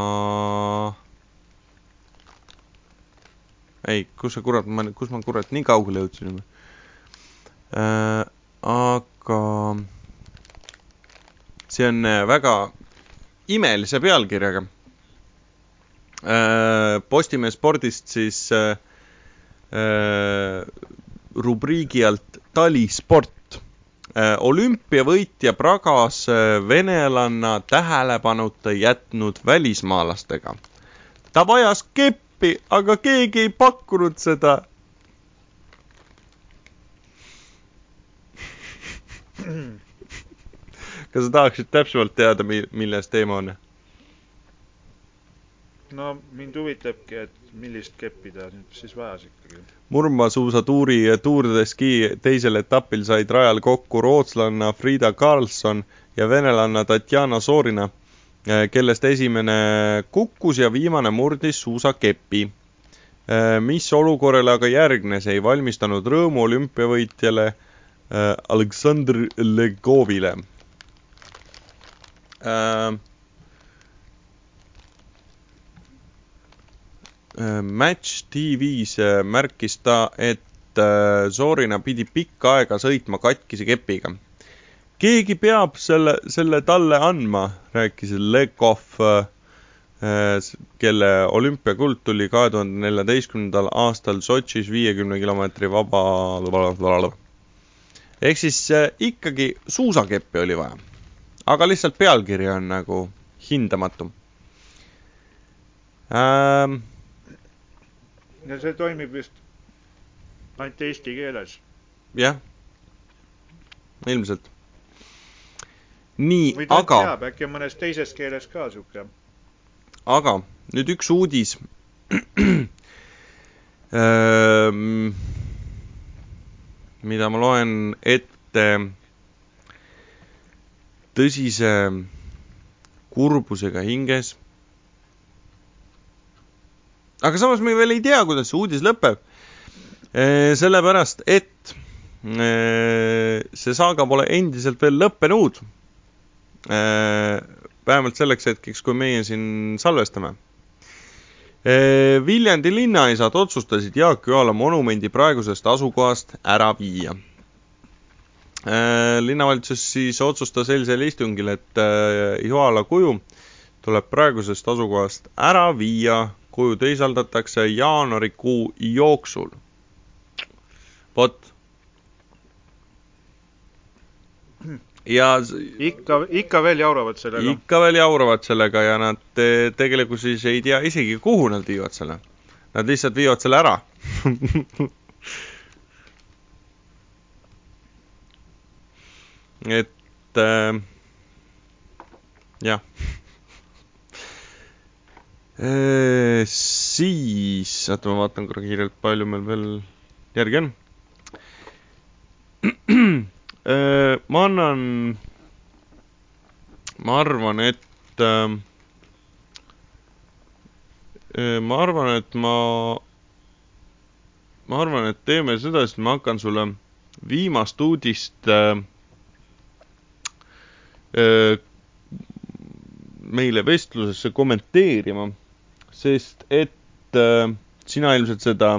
ei, kus sa kurat, ma, kus ma kurat nii kaugele jõudsin juba äh,. aga see on äh, väga imelise pealkirjaga äh,. Postimehe spordist siis äh, rubriigi alt talisport olümpiavõitja pragas venelanna tähelepanuta jätnud välismaalastega. ta vajas keppi, aga keegi ei pakkunud seda. *laughs* kas sa tahaksid täpsemalt teada, milles teema on? no mind huvitabki, et millist keppi ta nüüd siis vajas ikkagi. murmaasuusatuuri Tour de Ski teisel etapil said rajal kokku rootslanna Frida Karlsson ja venelanna Tatjana Soorina, kellest esimene kukkus ja viimane murdis suusakepi. mis olukorrale aga järgnes, ei valmistanud rõõmu olümpiavõitjale äh, Aleksandr Legovile Match TV-s äh, märkis ta, et Soorina äh, pidi pikka aega sõitma katkise kepiga. keegi peab selle, selle talle andma, rääkis Lekov, kelle olümpiakuld tuli kahe tuhande neljateistkümnendal aastal Sotšis viiekümne kilomeetri vaba. ehk siis ikkagi suusakeppi oli vaja. Aga lihtsalt pealkiri on nagu hindamatu ähm, ja see toimib vist ainult eesti keeles. jah, ilmselt. nii, aga. äkki on mõnes teises keeles ka sihuke. aga nüüd üks uudis ähm, *clears throat* mida ma loen ette tõsise kurbusega hinges aga samas me veel ei tea, kuidas see uudis lõpeb. sellepärast, et see saaga pole endiselt veel lõppenud. vähemalt selleks hetkeks, kui meie siin salvestame. Viljandi linnaisad otsustasid Jaak Joala monumendi praegusest asukohast ära viia. Linnavalitsus siis otsustas eilsel istungil, et Joala kuju tuleb praegusest asukohast ära viia kuju teisaldatakse jaanuarikuu jooksul. vot. ja ikka, ikka veel jauravad sellega? ikka veel jauravad sellega ja nad te, tegelikkuses ei tea isegi, kuhu nad viivad selle. Nad lihtsalt viivad selle ära *laughs* et äh, jah siis, oota, ma vaatan korra kiirelt, palju meil veel järgi on. *clears throat* ma annan, ma arvan, et ma arvan, et ma ma arvan, et teeme seda, sest ma hakkan sulle viimast uudist äh, äh, meile vestlusesse kommenteerima, sest et äh, sina ilmselt seda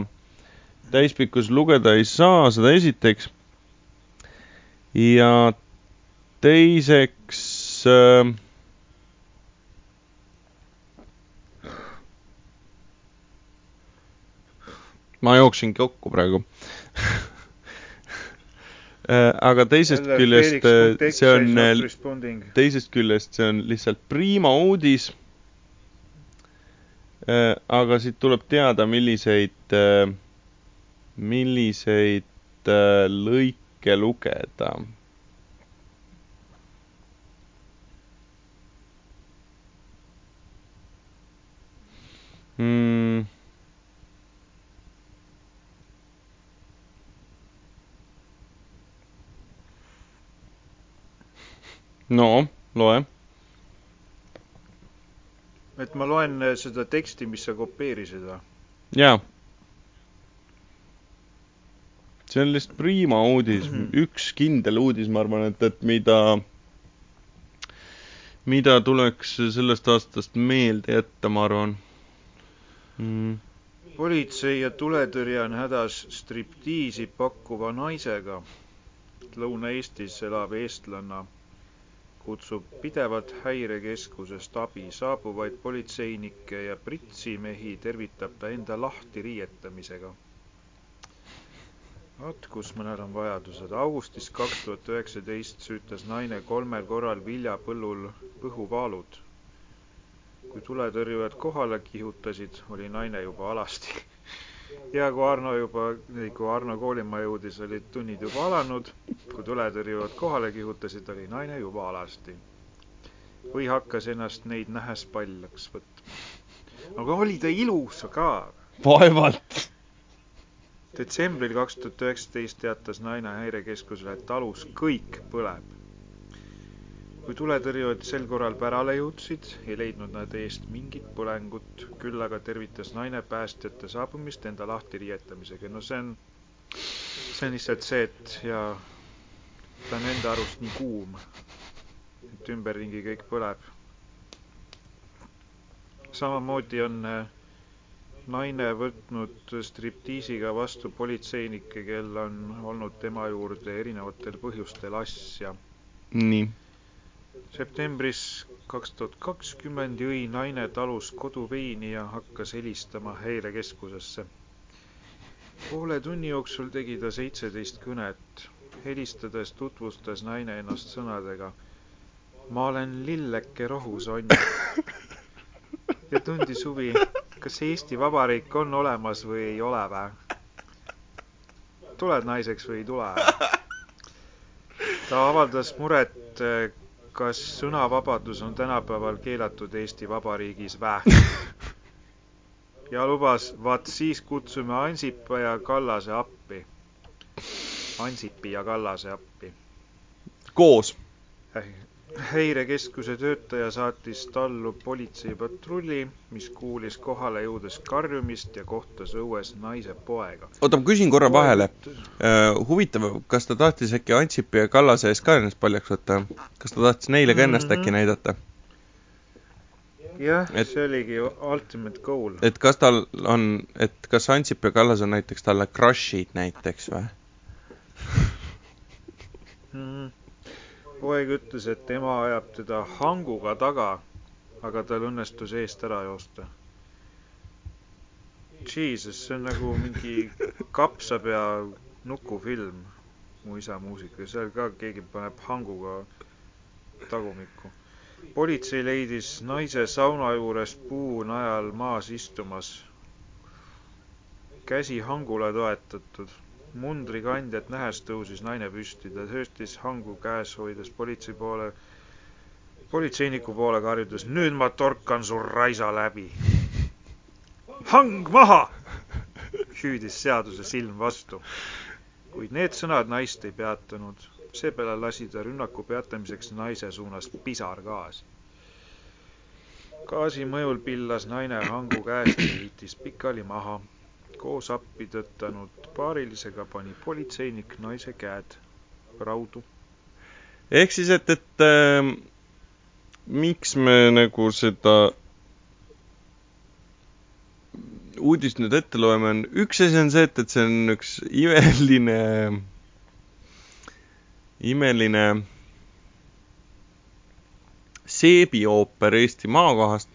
täispikkus lugeda ei saa, seda esiteks. ja teiseks äh, ma jooksin kokku praegu äh, aga teisest Jälle küljest äh, see on, äh, teisest küljest see on lihtsalt priima uudis. aga siit tuleb teada, milliseid, milliseid lõike lugeda. Mm.. No loe. et ma loen äh, seda teksti, mis sa kopeerisid või? jaa. see on lihtsalt Prima uudis mm, -hmm. üks kindel uudis, ma arvan, et, et mida, mida tuleks sellest aastast meelde jätta, ma arvan mm.. politsei ja tuletõrje on hädas striptiisi pakkuva naisega. Lõuna-Eestis elav eestlanna kutsub pidevalt häirekeskusest abi, saabuvaid politseinikke ja pritsimehi tervitab ta enda lahtiriietamisega. vot kus mõnel on vajadused. augustis kaks tuhat üheksateist süütas naine kolmel korral viljapõllul põhuvaalud. kui tuletõrjujad kohale kihutasid, oli naine juba alasti ja kui Arno juba, kui Arno koolimaja jõudis, olid tunnid juba alanud. kui tuletõrjujad kohale kihutasid, oli naine juba alasti. või hakkas ennast neid nähes paljaks võtma. aga oli ta ilus ka? vaevalt. detsembril kaks tuhat üheksateist teatas naine häirekeskusele, et talus kõik põleb kui tuletõrjujad sel korral pärale jõudsid, ei leidnud nad eest mingit põlengut, küll aga tervitas naine päästjate saabumist enda lahtiriietamisega. no see on, see on lihtsalt see, et ja ta on enda arust nii kuum, et ümberringi kõik põleb. samamoodi on äh, naine võtnud striptiisiga vastu politseinikke, kel on olnud tema juurde erinevatel põhjustel asja. nii septembris kaks tuhat kakskümmend jõi naine talus koduveini ja hakkas helistama häirekeskusesse. poole tunni jooksul tegi ta seitseteist kõnet. helistades tutvustas naine ennast sõnadega ma olen lilleke rohus, Onni. ja tundis huvi, kas Eesti Vabariik on olemas või ei ole vä? tuled naiseks või ei tule? ta avaldas muret kas sõnavabadus on tänapäeval keelatud Eesti Vabariigis vä? *laughs* ja lubas, vaat siis kutsume Ansipa ja Kallase appi. Ansipi ja Kallase appi. koos häirekeskuse töötaja saatis tallu politseipatrulli, mis kuulis kohale jõudes karjumist ja kohtas õues naise poega. oota, ma küsin korra vahele uh,. huvitav, kas ta tahtis äkki Ansipi ja Kallase ees ka ennast paljaks võtta? kas ta tahtis neile ka ennast mm -hmm. äkki näidata? jah, see oligi ultimate goal. et kas tal on, et kas Ansip ja Kallas on näiteks talle crush'id näiteks või mm? -hmm poeg ütles, et ema ajab teda hanguga taga, aga tal õnnestus eest ära joosta. Jesus, see on nagu mingi kapsapea nukufilm, Mu isa muusika, seal ka keegi paneb hanguga tagumikku. politsei leidis naise sauna juures puu najal maas istumas, käsi hangule toetatud mundrikandjat nähes tõusis naine püsti, ta sööstis hangu käes, hoides politsei poole, politseiniku poole karjudes, nüüd ma torkan su raisa läbi. hang maha! hüüdis seaduse silm vastu. kuid need sõnad naist ei peatanud. seepeale lasi ta rünnaku peatamiseks naise suunas pisargaasi. gaasi mõjul pillas naine hangu käest ja heitis pikali maha koos appi tõttanud paarilisega pani politseinik naise käed raudu. ehk siis, et, et äh, miks me nagu seda uudist nüüd ette loeme, on üks asi on see, et, et see on üks imeline, imeline seebiooper Eesti maakohast.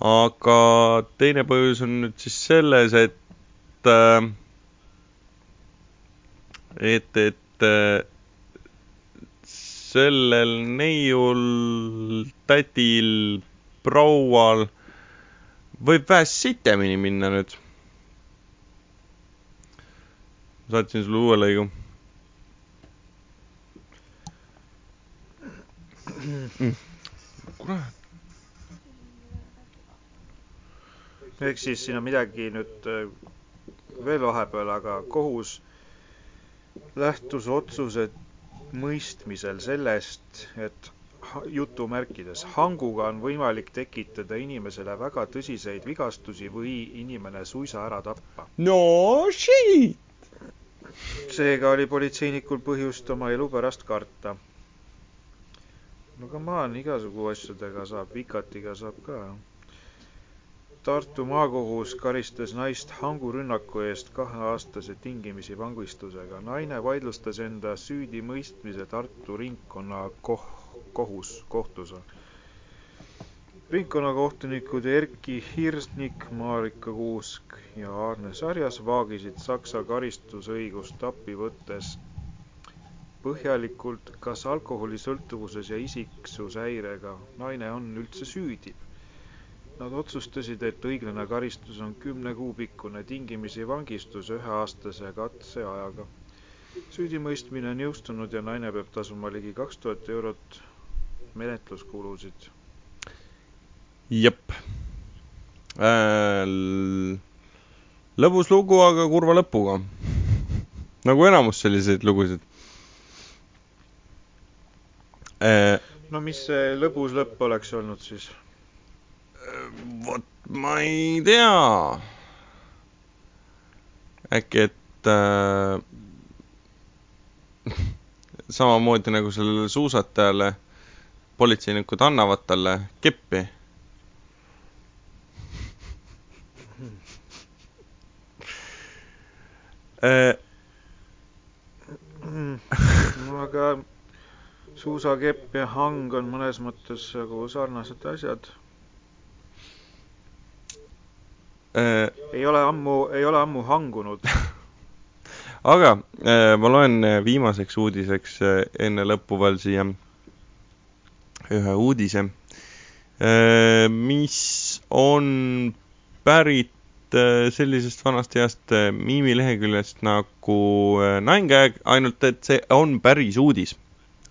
Aga teine põhjus on nüüd siis selles, et, äh, et, et äh, sellel neiul, tädil, proual võib vähe sitemini minna nüüd. saatsin sulle uue lõigu kurat. Ehk siis siin on midagi nüüd äh, veel vahepeal, aga kohus lähtus otsuse mõistmisel sellest, et jutumärkides hanguga on võimalik tekitada inimesele väga tõsiseid vigastusi või inimene suisa ära tappa. no shit! seega oli politseinikul põhjust oma elu pärast karta no come on, igasugu asjadega saab, vikatiga saab ka. Tartu maakohus karistas naist hangurünnaku eest kaheaastase tingimisi vangistusega. naine vaidlustas enda süüdimõistmise Tartu ringkonnakoh-, kohus, kohtus. ringkonnakohtunikud Erki Hirsnik, Marika Kuusk ja Aarne Sarjas vaagisid Saksa karistusõigust appi võttes põhjalikult, kas alkoholisõltuvuses ja isiksushäirega naine on üldse süüdi. Nad otsustasid, et õiglane karistus on kümne kuu pikkune tingimisi vangistus üheaastase katseajaga. süüdimõistmine on jõustunud ja naine peab tasuma ligi kaks tuhat eurot menetluskulusid. jep äh,. lõbus lugu, aga kurva lõpuga nagu enamus selliseid lugusid Äh, no mis see lõbus lõpp oleks olnud siis? Vot ma ei tea. äkki, et äh, *laughs* samamoodi nagu sellele suusatajale politseinikud annavad talle keppi *laughs* äh, *laughs* aga suusakepp ja hang on mõnes mõttes nagu sarnased asjad äh,. Ei ole ammu, ei ole ammu hangunud. *laughs* Aga äh, ma loen viimaseks uudiseks äh, enne lõppu veel siia ühe uudise. Äh,, mis on pärit äh, sellisest vanast heast äh, miimileheküljest nagu äh, Nine Gag, ainult et see on päris uudis.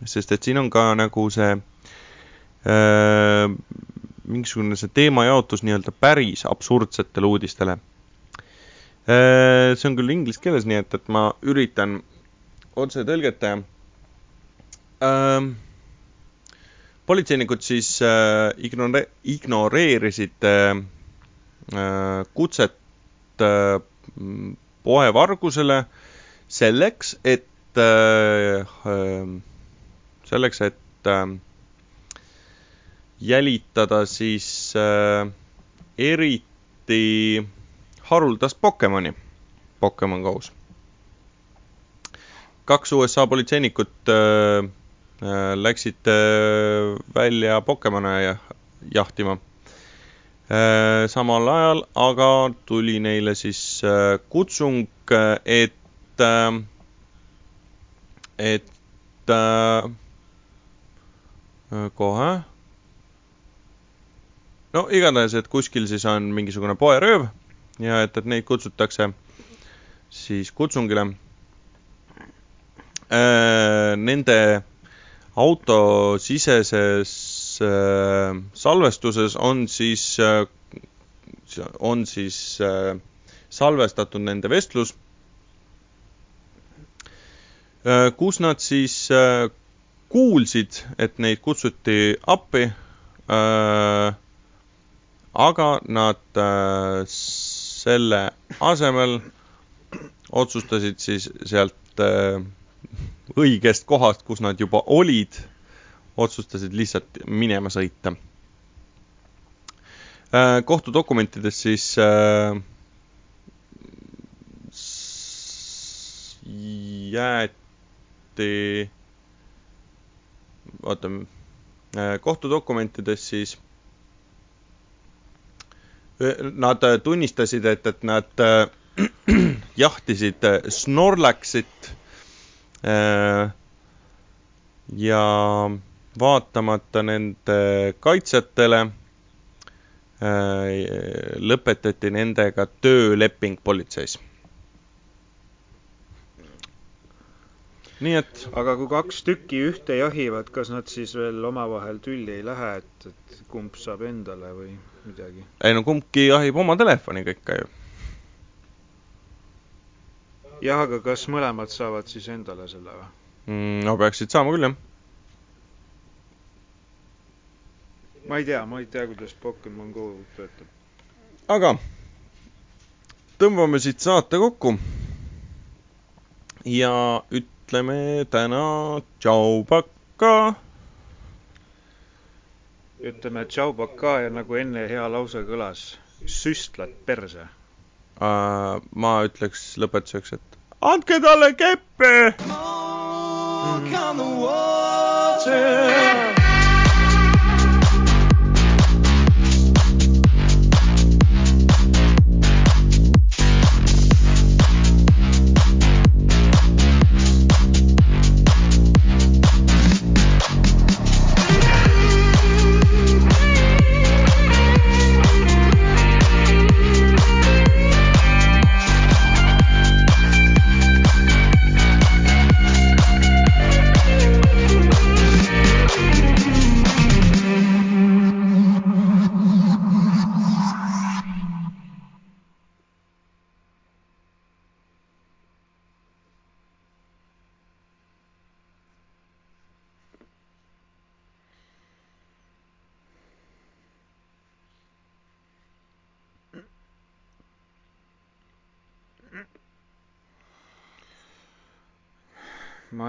Sest et siin on ka nagu see äh, mingisugune see teemajaotus nii-öelda päris absurdsetele uudistele äh,. see on küll inglise keeles, nii et, et ma üritan otsetõlget teha äh,. politseinikud siis äh, ignore-, ignoreerisid äh, kutset äh, poevargusele selleks, et äh, äh, selleks, et äh, jälitada siis äh, eriti haruldast Pokemoni, Pokemon Go's. kaks USA politseinikut äh, äh, läksid äh, välja Pokemone jahtima äh,. samal ajal aga tuli neile siis äh, kutsung, et äh,, et Äh, kohe. No igatahes, et kuskil siis on mingisugune poerööv ja et, et neid kutsutakse siis kutsungile. Äh, nende autosiseses äh, salvestuses on siis, on siis salvestatud nende vestlus, kus nad siis kuulsid, et neid kutsuti appi äh,, aga nad äh, selle asemel otsustasid siis sealt äh, õigest kohast, kus nad juba olid, otsustasid lihtsalt minema sõita äh,. kohtudokumentides siis äh, jäeti, oota, äh, kohtudokumentides siis nad tunnistasid, et, et nad äh, *clears throat* jahtisid Snorlaxit äh, ja vaatamata nende kaitsjatele lõpetati nendega tööleping politseis nii et. aga kui kaks tükki ühte jahivad, kas nad siis veel omavahel tülli ei lähe, et, et kumb saab endale või midagi? ei no kumbki jahib oma telefoniga ikka ju. jah, aga kas mõlemad saavad siis endale selle või mm,? no peaksid saama küll, jah. ma ei tea, ma ei tea, kuidas Pokemon Go töötab. aga tõmbame siit saate kokku ja üt-, ütleme täna tšau, pakka. Ütleme tšau, pakka ja nagu enne hea lause kõlas, süstlad perse uh,. ma ütleks lõpetuseks, et andke talle keppe. Smoke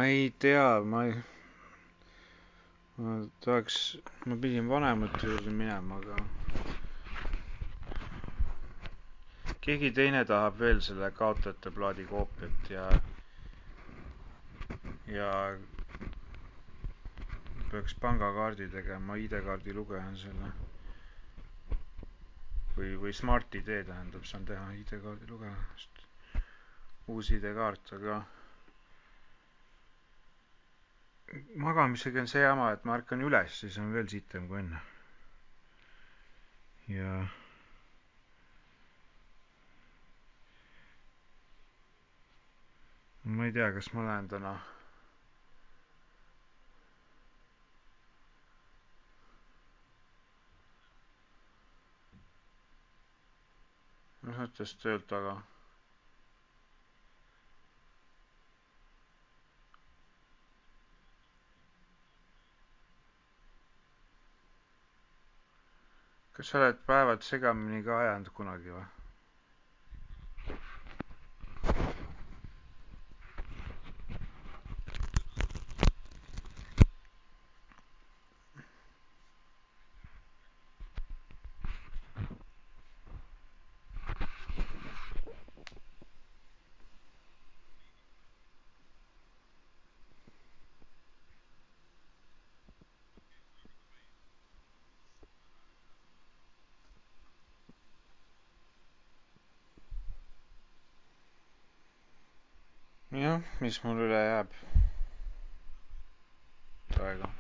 ei tea, ma ei, ma tahaks, ma pidin vanemate juurde minema, aga keegi teine tahab veel selle kaotajate plaadi koopiat ja, ja peaks pangakaardi tegema, ID-kaardi lugejan selle. või, või Smart-ID tähendab, saan teha ID-kaardi lugejast. uus ID-kaart, aga magamisega on see jama, et ma ärkan üles, siis on veel sitem kui enne. ja ma ei tea, kas ma lähen täna mis mõttes töölt, aga kas sa oled päevad segamini ka ajanud kunagi või? jah, mis mul üle jääb? Praegu